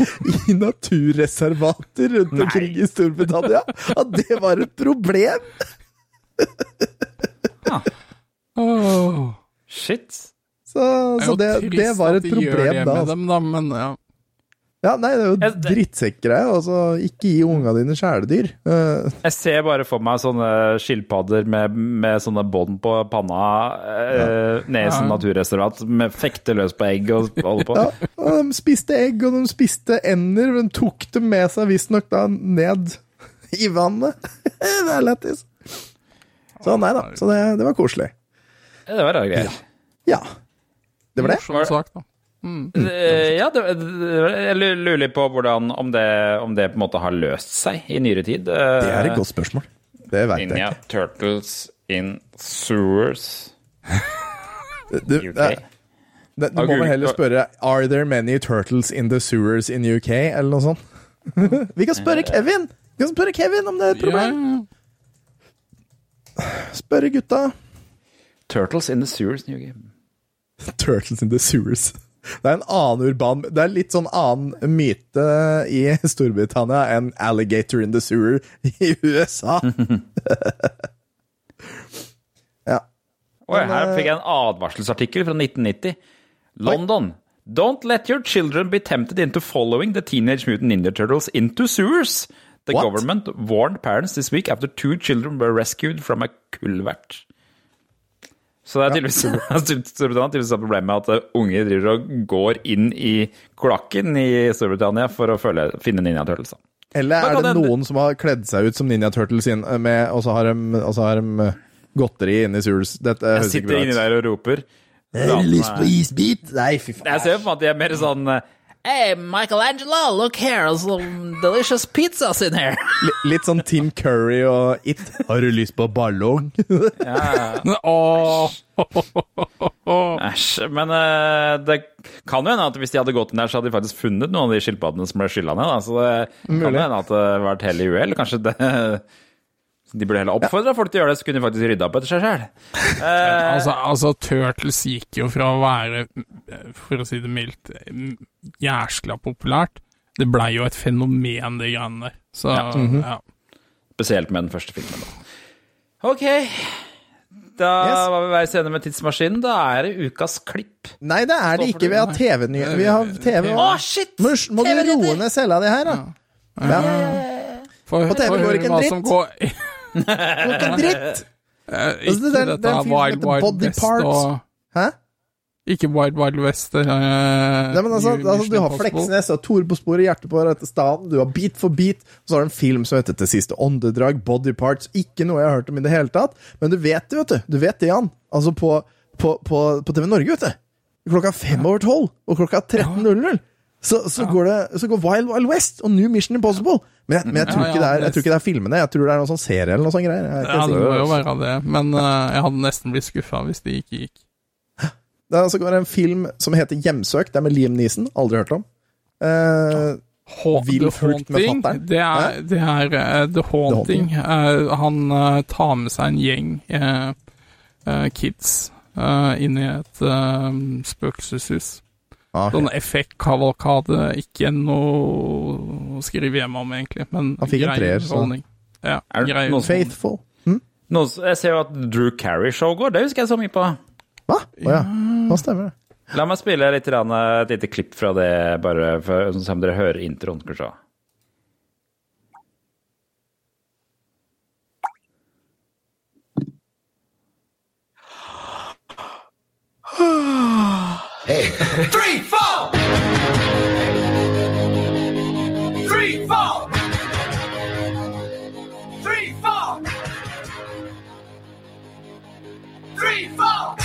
i naturreservater rundt omkring i Storbritannia. At det var et problem! (laughs) Åh, Shit. Så, det det, var et problem da. det, er det var at de gjør det med dem, da, men ja. Ja, nei, det er jo drittsekkgreie. Altså, ikke gi unga dine kjæledyr. Uh. Jeg ser bare for meg sånne skilpadder med, med sånne bånd på panna uh, ned i sånn Ja. naturreservat, med fekte løs på egg og holde på. ja, og de spiste egg, og de spiste ender, men tok dem med seg visstnok da ned i vannet. (laughs) det er lættis. Så nei da, så det, det var koselig. Det var rare greier. Ja. Det var det. Morsom sak, da. Eh, Ja, det, det, jeg lurer litt på hvordan, om, det, om det på en måte har løst seg i nyere tid. Eh, Det er et godt spørsmål. Det veit jeg Ninja ikke. Turtles in sewers (laughs) Du, UK. det, det, du må vel heller spørre Are there many turtles in the sewers in UK, eller noe sånt. (laughs) Vi kan spørre Kevin! Vi kan spørre Kevin om det er et problem. Spørre gutta. Turtles in the sewers in UK. (laughs) Turtles in the sewers. Det er en annen urban Det er litt sånn annen myte i Storbritannia enn alligator in the sewer i USA. (laughs) ja. Oi, her eh, fikk jeg en advarselsartikkel fra 1990. London. Don't let your children be tempted into following the Teenage Mutant Ninja Turtles into sewers. The What? government warned parents this week after two children were rescued from a kulvert. Så (laughs) det er tydeligvis Storbritannia tydeligvis et problem med at unge unger driver og går inn i kloakken i Storbritannia for å føle, finne Ninja Turtles. Eller er det noen som har kledd seg ut som Ninja Turtles inn, eh, med, og så har de, og så har de eh, godteri inni sewers? Dette Jeg høres ikke sitter bra inni der og roper. Har du lyst på isbit? Nei, fy faen. Jeg ser for meg at de er mer sånn eh, Hey, Michelangelo, look here, some delicious pizzas in here. (laughs) Li- Litt sånn Tim Curry og It. Har du lyst på ballong? Åh. Æsj. Men uh, det kan jo hende at hvis de hadde gått inn der, så hadde de faktisk funnet noen av de skilpaddene som ble skylla ned. Da. Så det kan jo hende at det var vært hell i uhell. Kanskje det De burde heller oppfordre folk til å gjøre det, så kunne de faktisk rydda opp etter seg sjøl. (laughs) Altså, altså, Turtles gikk jo fra å være, for å si det mildt, jæskla populært. Det blei jo et fenomen, de greiene der. Så Ja. ja. Spesielt med den første filmen. Da. Ok. Da Yes. var vi veis ende med tidsmaskinen. Da er det ukas klipp. Nei, det er det ikke. Vi har TV-nyheter. Vi har TV Å, oh, shit! Må, må du roe ned cella di her, da? Ja. For, På TV for går ikke en dritt. som går Det var ikke dritt! Eh, Altså, Ikke det er- dette det er Wild Wild West Parts. og Hæ? Ikke Wild Wild West. Uh, Nei, men altså, altså, du har. Fleksnes og Tore på sporet, Hjertet på rette staden, du har Beat for beat, og så har du en film som heter Til siste åndedrag, Body Parts. Ikke noe jeg har hørt om i det hele tatt, men du vet det, vet du. Du vet det, Jan. Altså på, på, på, på TV Norge, vet du. Klokka fem over tolv, og klokka 13.00. Så, så, går det, så går Wild Wild West og New Mission Impossible. Men jeg, men jeg, tror, det er, jeg tror ikke det er filmene, jeg tror det er noen sånn serie eller noe sånt greier. Er Ja, det må jo være det, men uh, jeg hadde nesten blitt skuffa hvis det ikke gikk. Det er altså går en film som heter Hjemsøkt. Det er med Liam Neeson. Aldri hørt om. Uh, Vill The frukt med Haunting, det er, det er uh, The Haunting. Eh, han uh, tar med seg en gjeng kids inn i et uh, spøkelseshus. Ah, Sånn effektkavalkade, ikke noe å skrive hjemme om, egentlig, men Han fikk en treer, så-. Ja, Er det noen. Faithful. Hm? Noen jeg ser jo at Drew Carey-show går. Det husker jeg så mye på. Hva? Å ja. Hva stemmer det? La meg spille litt, grann, et lite klipp fra det, bare for, som dere hører introen. Skal vi (sighs) (sighs) (sighs) se. Three, four! Three, four! Three, four! three, four.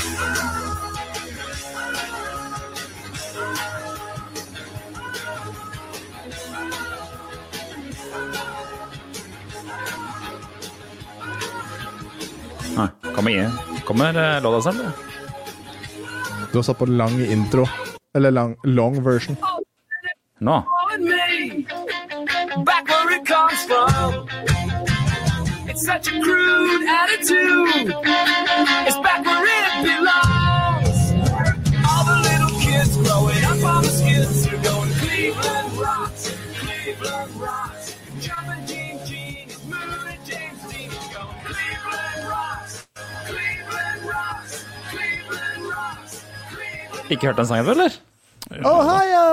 Nei, Kommer ingen. Kommer eh, låta selv, eller? Du har satt på lang intro. Eller lang, long version. Nå. It's such a crude attitude. It's back where it belongs. Ikke hørt den sangen før, eller? Ohio!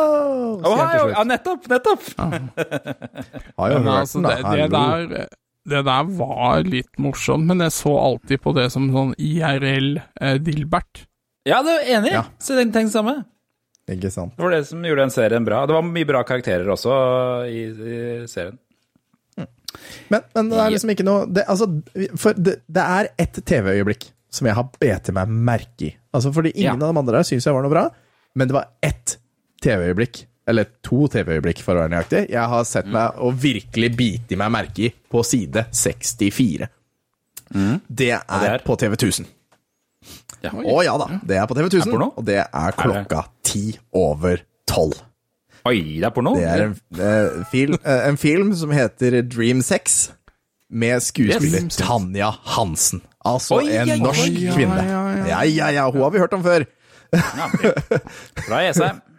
Ohio! Ja, nettopp! Nettopp! (laughs) Har jo Men hørt altså, den, det, da. det, Hallo. der, det der var litt morsomt, men jeg så alltid på det som sånn IRL eh, Dilbert. Ja, du er enig. Ja. Så den tenkte samme. Ikke sant. Det var det som gjorde den serien bra. Det var mye bra karakterer også i, i serien. Men, men det er liksom ikke noe det, altså, For det, det er ett TV-øyeblikk som jeg har bet meg merke i. Altså, fordi ingen Ja. av de andre syns jeg var noe bra, men det var ett TV-øyeblikk. Eller to TV-øyeblikk, for å være nøyaktig. Jeg har sett meg og virkelig bite meg merke i på side 64. Det er, det er? på TV 1000. Ja. Å ja da, det er på TV 1000, og det er klokka ti over tolv. Oi, det er porno? Det er en, eh, film, eh, en film som heter Dream Sex, med skuespiller Yes. Tanja Hansen. Altså Oi, en oi, oi. norsk Ja, kvinne. ja, ja. Ja, hun har vi hørt om før. Fra Jessheim. (laughs)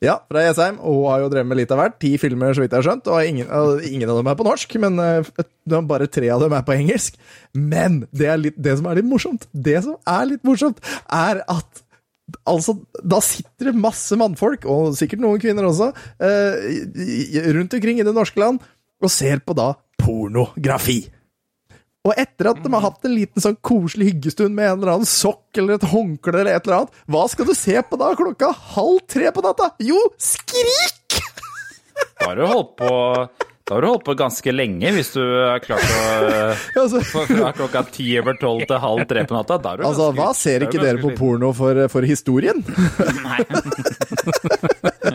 Ja, fra Jessheim. Og hun har jo drevet med litt av hvert. Ti filmer, så vidt jeg har skjønt. Og ingen, ingen av dem er på norsk, men eh, bare tre av dem er på engelsk. Men det, litt, det som er litt morsomt, det som er litt morsomt, er at Altså, da sitter det masse mannfolk, og sikkert noen kvinner også, eh, rundt omkring i det norske land, og ser på da pornografi. Og etter at de har hatt en liten sånn koselig hyggestund med en eller annen sokk eller et håndkle eller et eller annet, hva skal du se på da klokka halv tre på natta? Jo, Skrik! Da har du holdt på Da har du holdt på ganske lenge, hvis du har klart å (laughs) Altså, (laughs) fra klokka ti over tolv til halv tre på natta. Da er du altså ganske- hva ser er ikke dere på porno for, for historien? (laughs) Nei.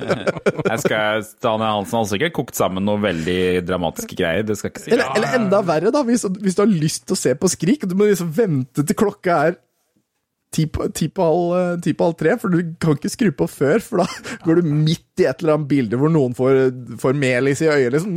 (laughs) Jeg skal, Daniel Hansen har sikkert kokt sammen noe veldig dramatiske greier. Det skal ikke si. Eller, eller enda verre, da, hvis, hvis du har lyst til å se på Skrik, og du må liksom vente til klokka er ti på, ti på, halv, ti på halv tre, for du kan ikke skru på før, for da går du midt i et eller annet bilde hvor noen får, får melis i øyet, liksom.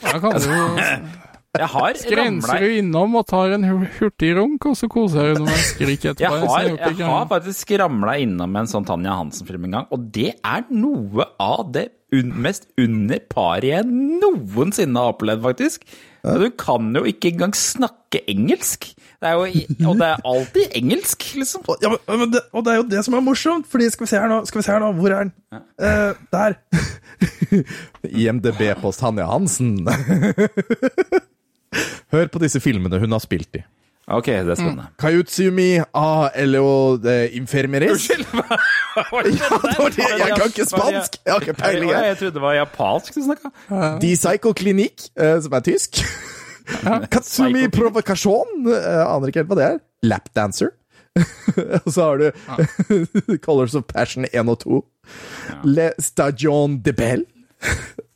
Da kan du (laughs) Jeg har Skrenser du innom og tar en hurtig hurtigrunk, og så koser du deg med skrik etterpå. jeg har, jeg, jeg har faktisk ramla innom en sånn Tanja Hansen-film en gang, og det er noe av det un mest under paret jeg noensinne har opplevd, faktisk. Du kan jo ikke engang snakke engelsk. Det er jo, og det er alltid engelsk, liksom. Ja, men, det, og det er jo det som er morsomt, fordi skal vi se her nå, skal vi se her nå, hvor er den? Eh, der. (laughs) IMDb på Tanja Hansen. (laughs) Hør på disse filmene hun har spilt i. Ok, det er spennende. Kayutsumi a Elio de Infermeres. (laughs) Ja, det var det. Jeg kan ikke spansk! Jeg har ikke peiling. Jeg, trodde det var japansk du snakka. De Psycho Klinikk, eh, som er tysk. (laughs) Katsumi Provokasjon, eh, aner ikke helt hva det er. Lapdancer. (laughs) og så har du Colors of Passion 1 og 2. Le Stagion de Belle.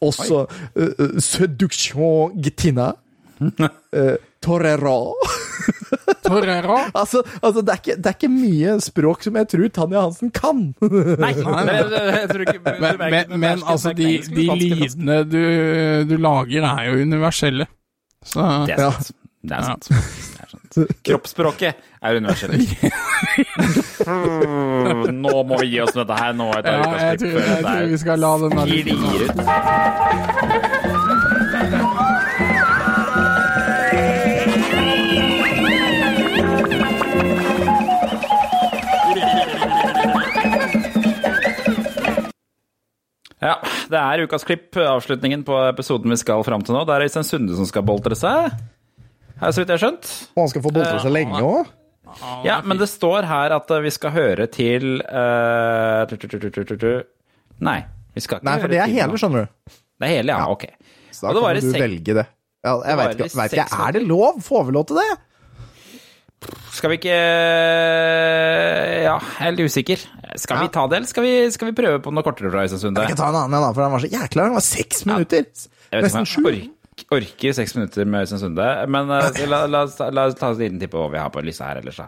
Også uh, Seduction Gitina. Uh, Torera. Torero. altså, altså det, er ikke, det er ikke mye språk som jeg tror Tanja Hansen kan. Nei, jeg tror ikke Men, men, men altså, de, de lydene du, du lager, er jo universelle. Så Det er sant. Det er sant. Det er sant. Kroppsspråket er universelt. (laughs) Nå må vi gi oss med dette her. Nå er det ja, jeg tror, jeg tror vi skal la den der Ja, det er ukas klipp, avslutningen på episoden vi skal fram til nå. Det er Øystein Sunde som skal boltre seg. Her, så vidt jeg har skjønt. Og han skal få boltre seg lenge òg. Ja, men det står her at eh, vi skal høre til eh, tu, tu, tu, tu, tu, tu, tu. Nei, vi skal ikke Nei, for det er hele, skjønner du. Det er hele, ja. Ok. Så da kan du velge det. Ja, jeg veit ikke. Er det lov? Får vi lov til det? Skal vi ikke Ja, jeg er litt usikker. Skal vi ta det, eller skal vi, skal vi prøve på noe kortere fra Øystein? Jeg kan ta en annen, en, da, for den var så jækla lang. Den var seks minutter. Ikke Nesten sju. ork, orker seks minutter med Øystein Sunde, men uh, la, la, oss ta- la oss ta en liten titt på hva vi har på lista her ellers.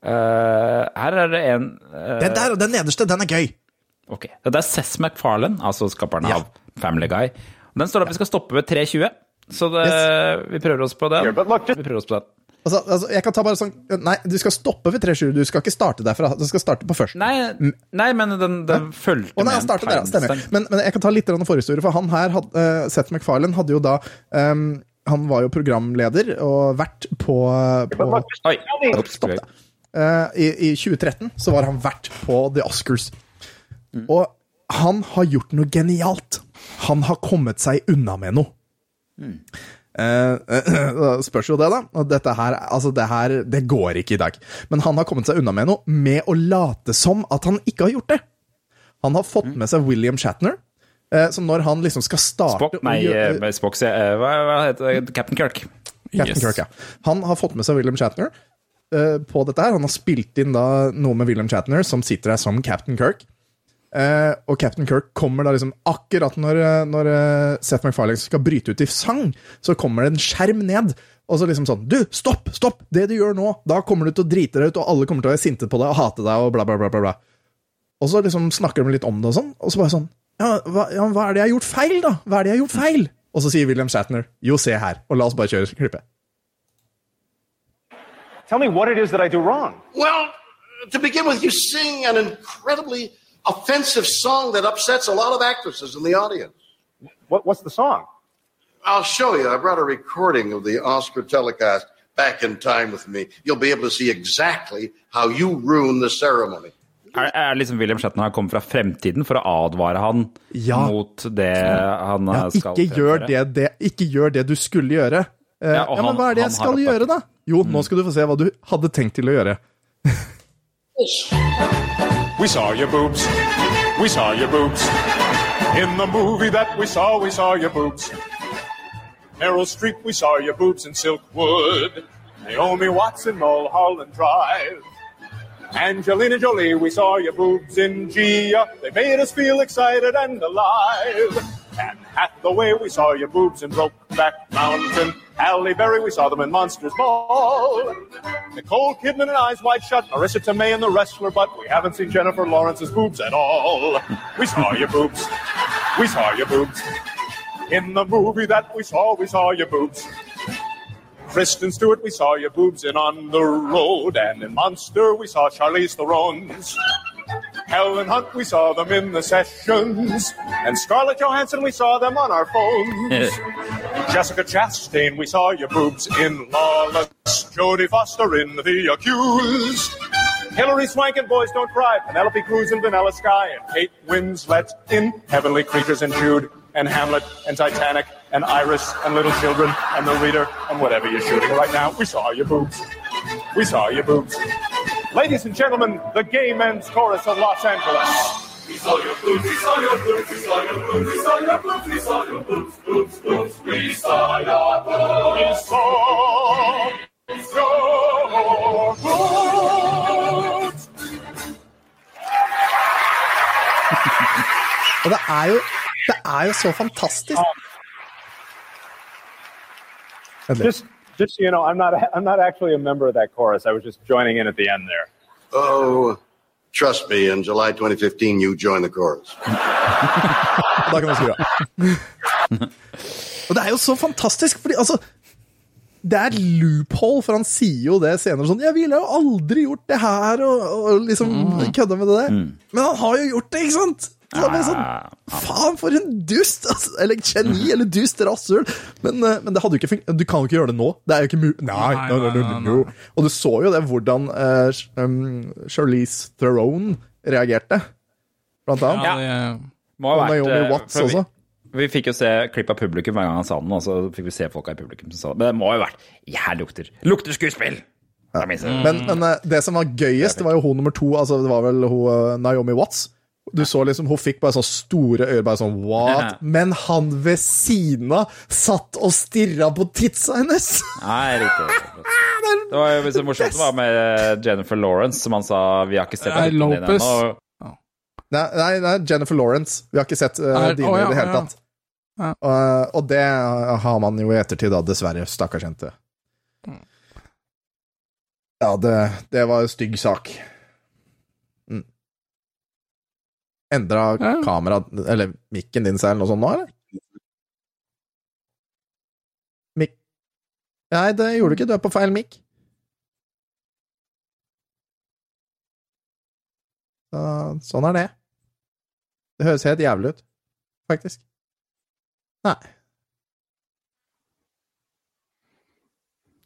Eh, her er det en uh, Den der, den nederste, den er gøy. Ok. Det er Seth MacFarlane, altså skaperen av Family Guy. Den står at vi skal stoppe ved 3.20, så det, vi prøver oss på den. Vi prøver oss på den. Altså, altså, jeg kan ta bare sånn Nei, du skal stoppe ved 3-7. Du skal ikke starte derfra. Du skal starte på først. Nei, nei men den, den fulgte oh, nei, med han startet der, ja. Stemmer. Men, men jeg kan ta litt forhistorie, for han her, had, uh, Seth MacFarlane, hadde jo da um, Han var jo programleder og vert på, på Oi, Stopp det. Uh, i, I 2013 så var han vert på The Oscars. Og han har gjort noe genialt. Han har kommet seg unna med noe. Eh, (clears throat) da spørs jo det, da. Og dette her, altså det her Det går ikke i dag. Men han har kommet seg unna med noe med å late som at han ikke har gjort det. Han har fått med seg William Shatner. eh, Så når han liksom skal starte Spock, nei, gjøre- eh, Spock, hva, hva heter det? Captain Kirk. Captain Yes. Kirk, ja. Han har fått med seg William Shatner eh, på dette her. Han har spilt inn da noe med William Shatner, som sitter der som Captain Kirk. Eh, og Captain Kirk kommer da liksom akkurat når, eh, når eh, Seth MacFarlane skal bryte ut i sang, så kommer det en skjerm ned. Og så liksom sånn Du, stopp! Stopp! Det du gjør nå, da kommer du til å drite deg ut, og alle kommer til å være sinte på deg og hate deg, og bla, bla, bla. bla, bla. Og så liksom snakker de litt om det og sånn, og så bare sånn ja hva, ja, hva er det jeg har gjort feil, da? Hva er det jeg har gjort feil? Og så sier William Shatner jo, se her, og la oss bare kjøre klippet. Tell me what it is that I do wrong. Well, to begin with, you sing an incredibly offensive song that upsets a lot of actresses in the audience. What, what's the song? I'll show you. I brought a recording of the Oscar telecast back in time with me. You'll be able to see exactly how you ruin the ceremony. Er, er liksom William Shatner har kommet fra fremtiden for å advare han Ja. mot det han Ja, skal ikke gjør, det, det, ikke gjør det du skulle gjøre. Eh, Ja, ja, Men han- hva er det jeg skal gjøre, da? Jo, nå skal du få se hva du hadde tenkt til å gjøre. We saw your boobs. We saw your boobs. In the movie that we saw, we saw your boobs. Meryl Streep, we saw your boobs in Silkwood. Naomi Watts in Mulholland Drive. Angelina Jolie, we saw your boobs in Gia. They made us feel excited and alive. And Anne Hathaway, we saw your boobs in Brokeback Mountain. Halle Berry, we saw them in Monsters Ball. Nicole Kidman and Eyes Wide Shut. Marissa Tomei and The Wrestler, but we haven't seen Jennifer Lawrence's boobs at all. We saw your boobs. We saw your boobs. In the movie that we saw, we saw your boobs. Kristen Stewart, we saw your boobs in On the Road, and in Monster, we saw Charlize Theron's. Helen Hunt, we saw them in the sessions, and Scarlett Johansson, we saw them on our phones. (laughs) Jessica Chastain, we saw your boobs in Lawless. Jodie Foster in The Accused. Hillary Swank and Boys Don't Cry. Penelope Cruz in Vanilla Sky. And Kate Winslet in Heavenly Creatures and Jude. And Hamlet and Titanic and Iris and Little Children and The Reader and whatever you're shooting right now. We saw your boobs. We saw your boobs. Ladies and gentlemen, the gay men's chorus of Los Angeles. We saw your boobs, we saw your boobs, we saw your boobs, we saw your boobs, we saw your boobs, boobs, boobs, we saw your boobs. We saw your boobs. Og det er jo, det er jo så fantastisk. Just, just so you know, I'm not, I'm not actually a member of that chorus. I was just joining in at the end there. Oh, trust me, in July 2015, you join the chorus. Da kan vi skru av. Og det er jo så fantastisk, fordi altså Det er loophole, for han sier jo det senere sånn 'Jeg ville jo aldri gjort det her', og, og liksom kødda med det der. Men han har jo gjort det, ikke sant? Så det er sånn, Faen, for en dust! Altså, eller geni, eller dust rasshøl. Men, eh, men det hadde jo ikke funket. Du kan jo ikke gjøre det nå. Det er jo ikke mulig. Nei, Nei, nei, nei. Og du så jo det, hvordan uh, Charlize Theron reagerte, blant annet. Ja. det, Må ha Og Naomi eh, Watts vi- også. Vi fikk jo se klipp av publikum hver gang han sa den, og så fikk vi se folka i publikum som sa det. Men det må jo ha vært Jeg lukter Lukter skuespill! Er. Men, men det som var gøyest, det var jo hun nummer to. Altså, det var vel hun, Naomi Watts. Du så liksom, Hun fikk bare så store øyne, bare sånn what? Men han ved siden av satt og stirra på titsa hennes! Nei, riktig. (laughs) Det var jo så morsomt det var med Jennifer Lawrence, som han sa vi har ikke sett Nei, Lopez. ennå. Nei, nei, nei, Jennifer Lawrence. Vi har ikke sett uh, dine oh, ja, i det hele ja. tatt. Ja. Og, og det har man jo i ettertid, da, dessverre. Stakkars jente. Ja, det, det var en stygg sak. Mm. Endra Ja. kamera Eller mikken din seg eller noe sånt nå, eller? Mikk Nei, det gjorde du ikke. Du er på feil mikk. Så, sånn er det. Det høres helt jævlig ut, faktisk. Nei.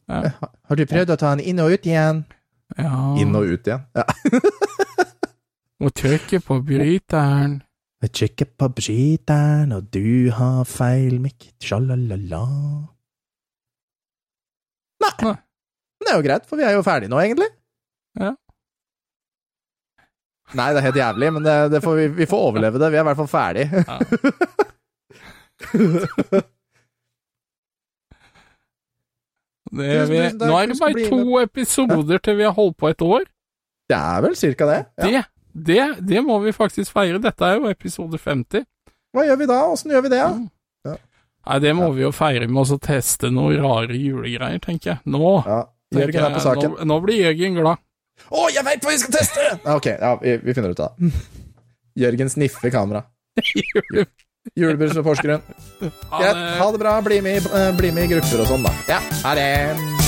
Ja. Har- Har du prøvd å ta den inn og ut igjen? Ja. Inn og ut igjen? Ja. (laughs) Må trykke på bryteren. Jeg trykker på bryteren, og du har feil mikk. Sjalalala. Nei. Nei. Det er jo greit, for vi er jo ferdige nå, egentlig. Ja. Nei, det er helt jævlig, men det, det får vi, vi får overleve det. Vi er i hvert fall ferdig. Ja. Det vi. Nå er det bare to episoder til vi har holdt på et år. Det er vel cirka det. Ja. Det, det, det må vi faktisk feire. Dette er jo episode 50. Hva gjør vi da? Åssen gjør vi det? Ja. Nei, det må vi jo feire med å teste noen rare julegreier, tenker jeg. Nå, Ja. Jørgen er på saken. nå, nå blir Jørgen glad. Å, jeg veit hva vi skal teste! (laughs) Ok, ja, vi, vi finner ut av det. Jørgen sniffer kamera. (laughs) Julebrus med Porsgrunn. Ha Greit, det. ha det bra. Bli med, eh, bli med i grupper og sånn, da. Ja, ha det.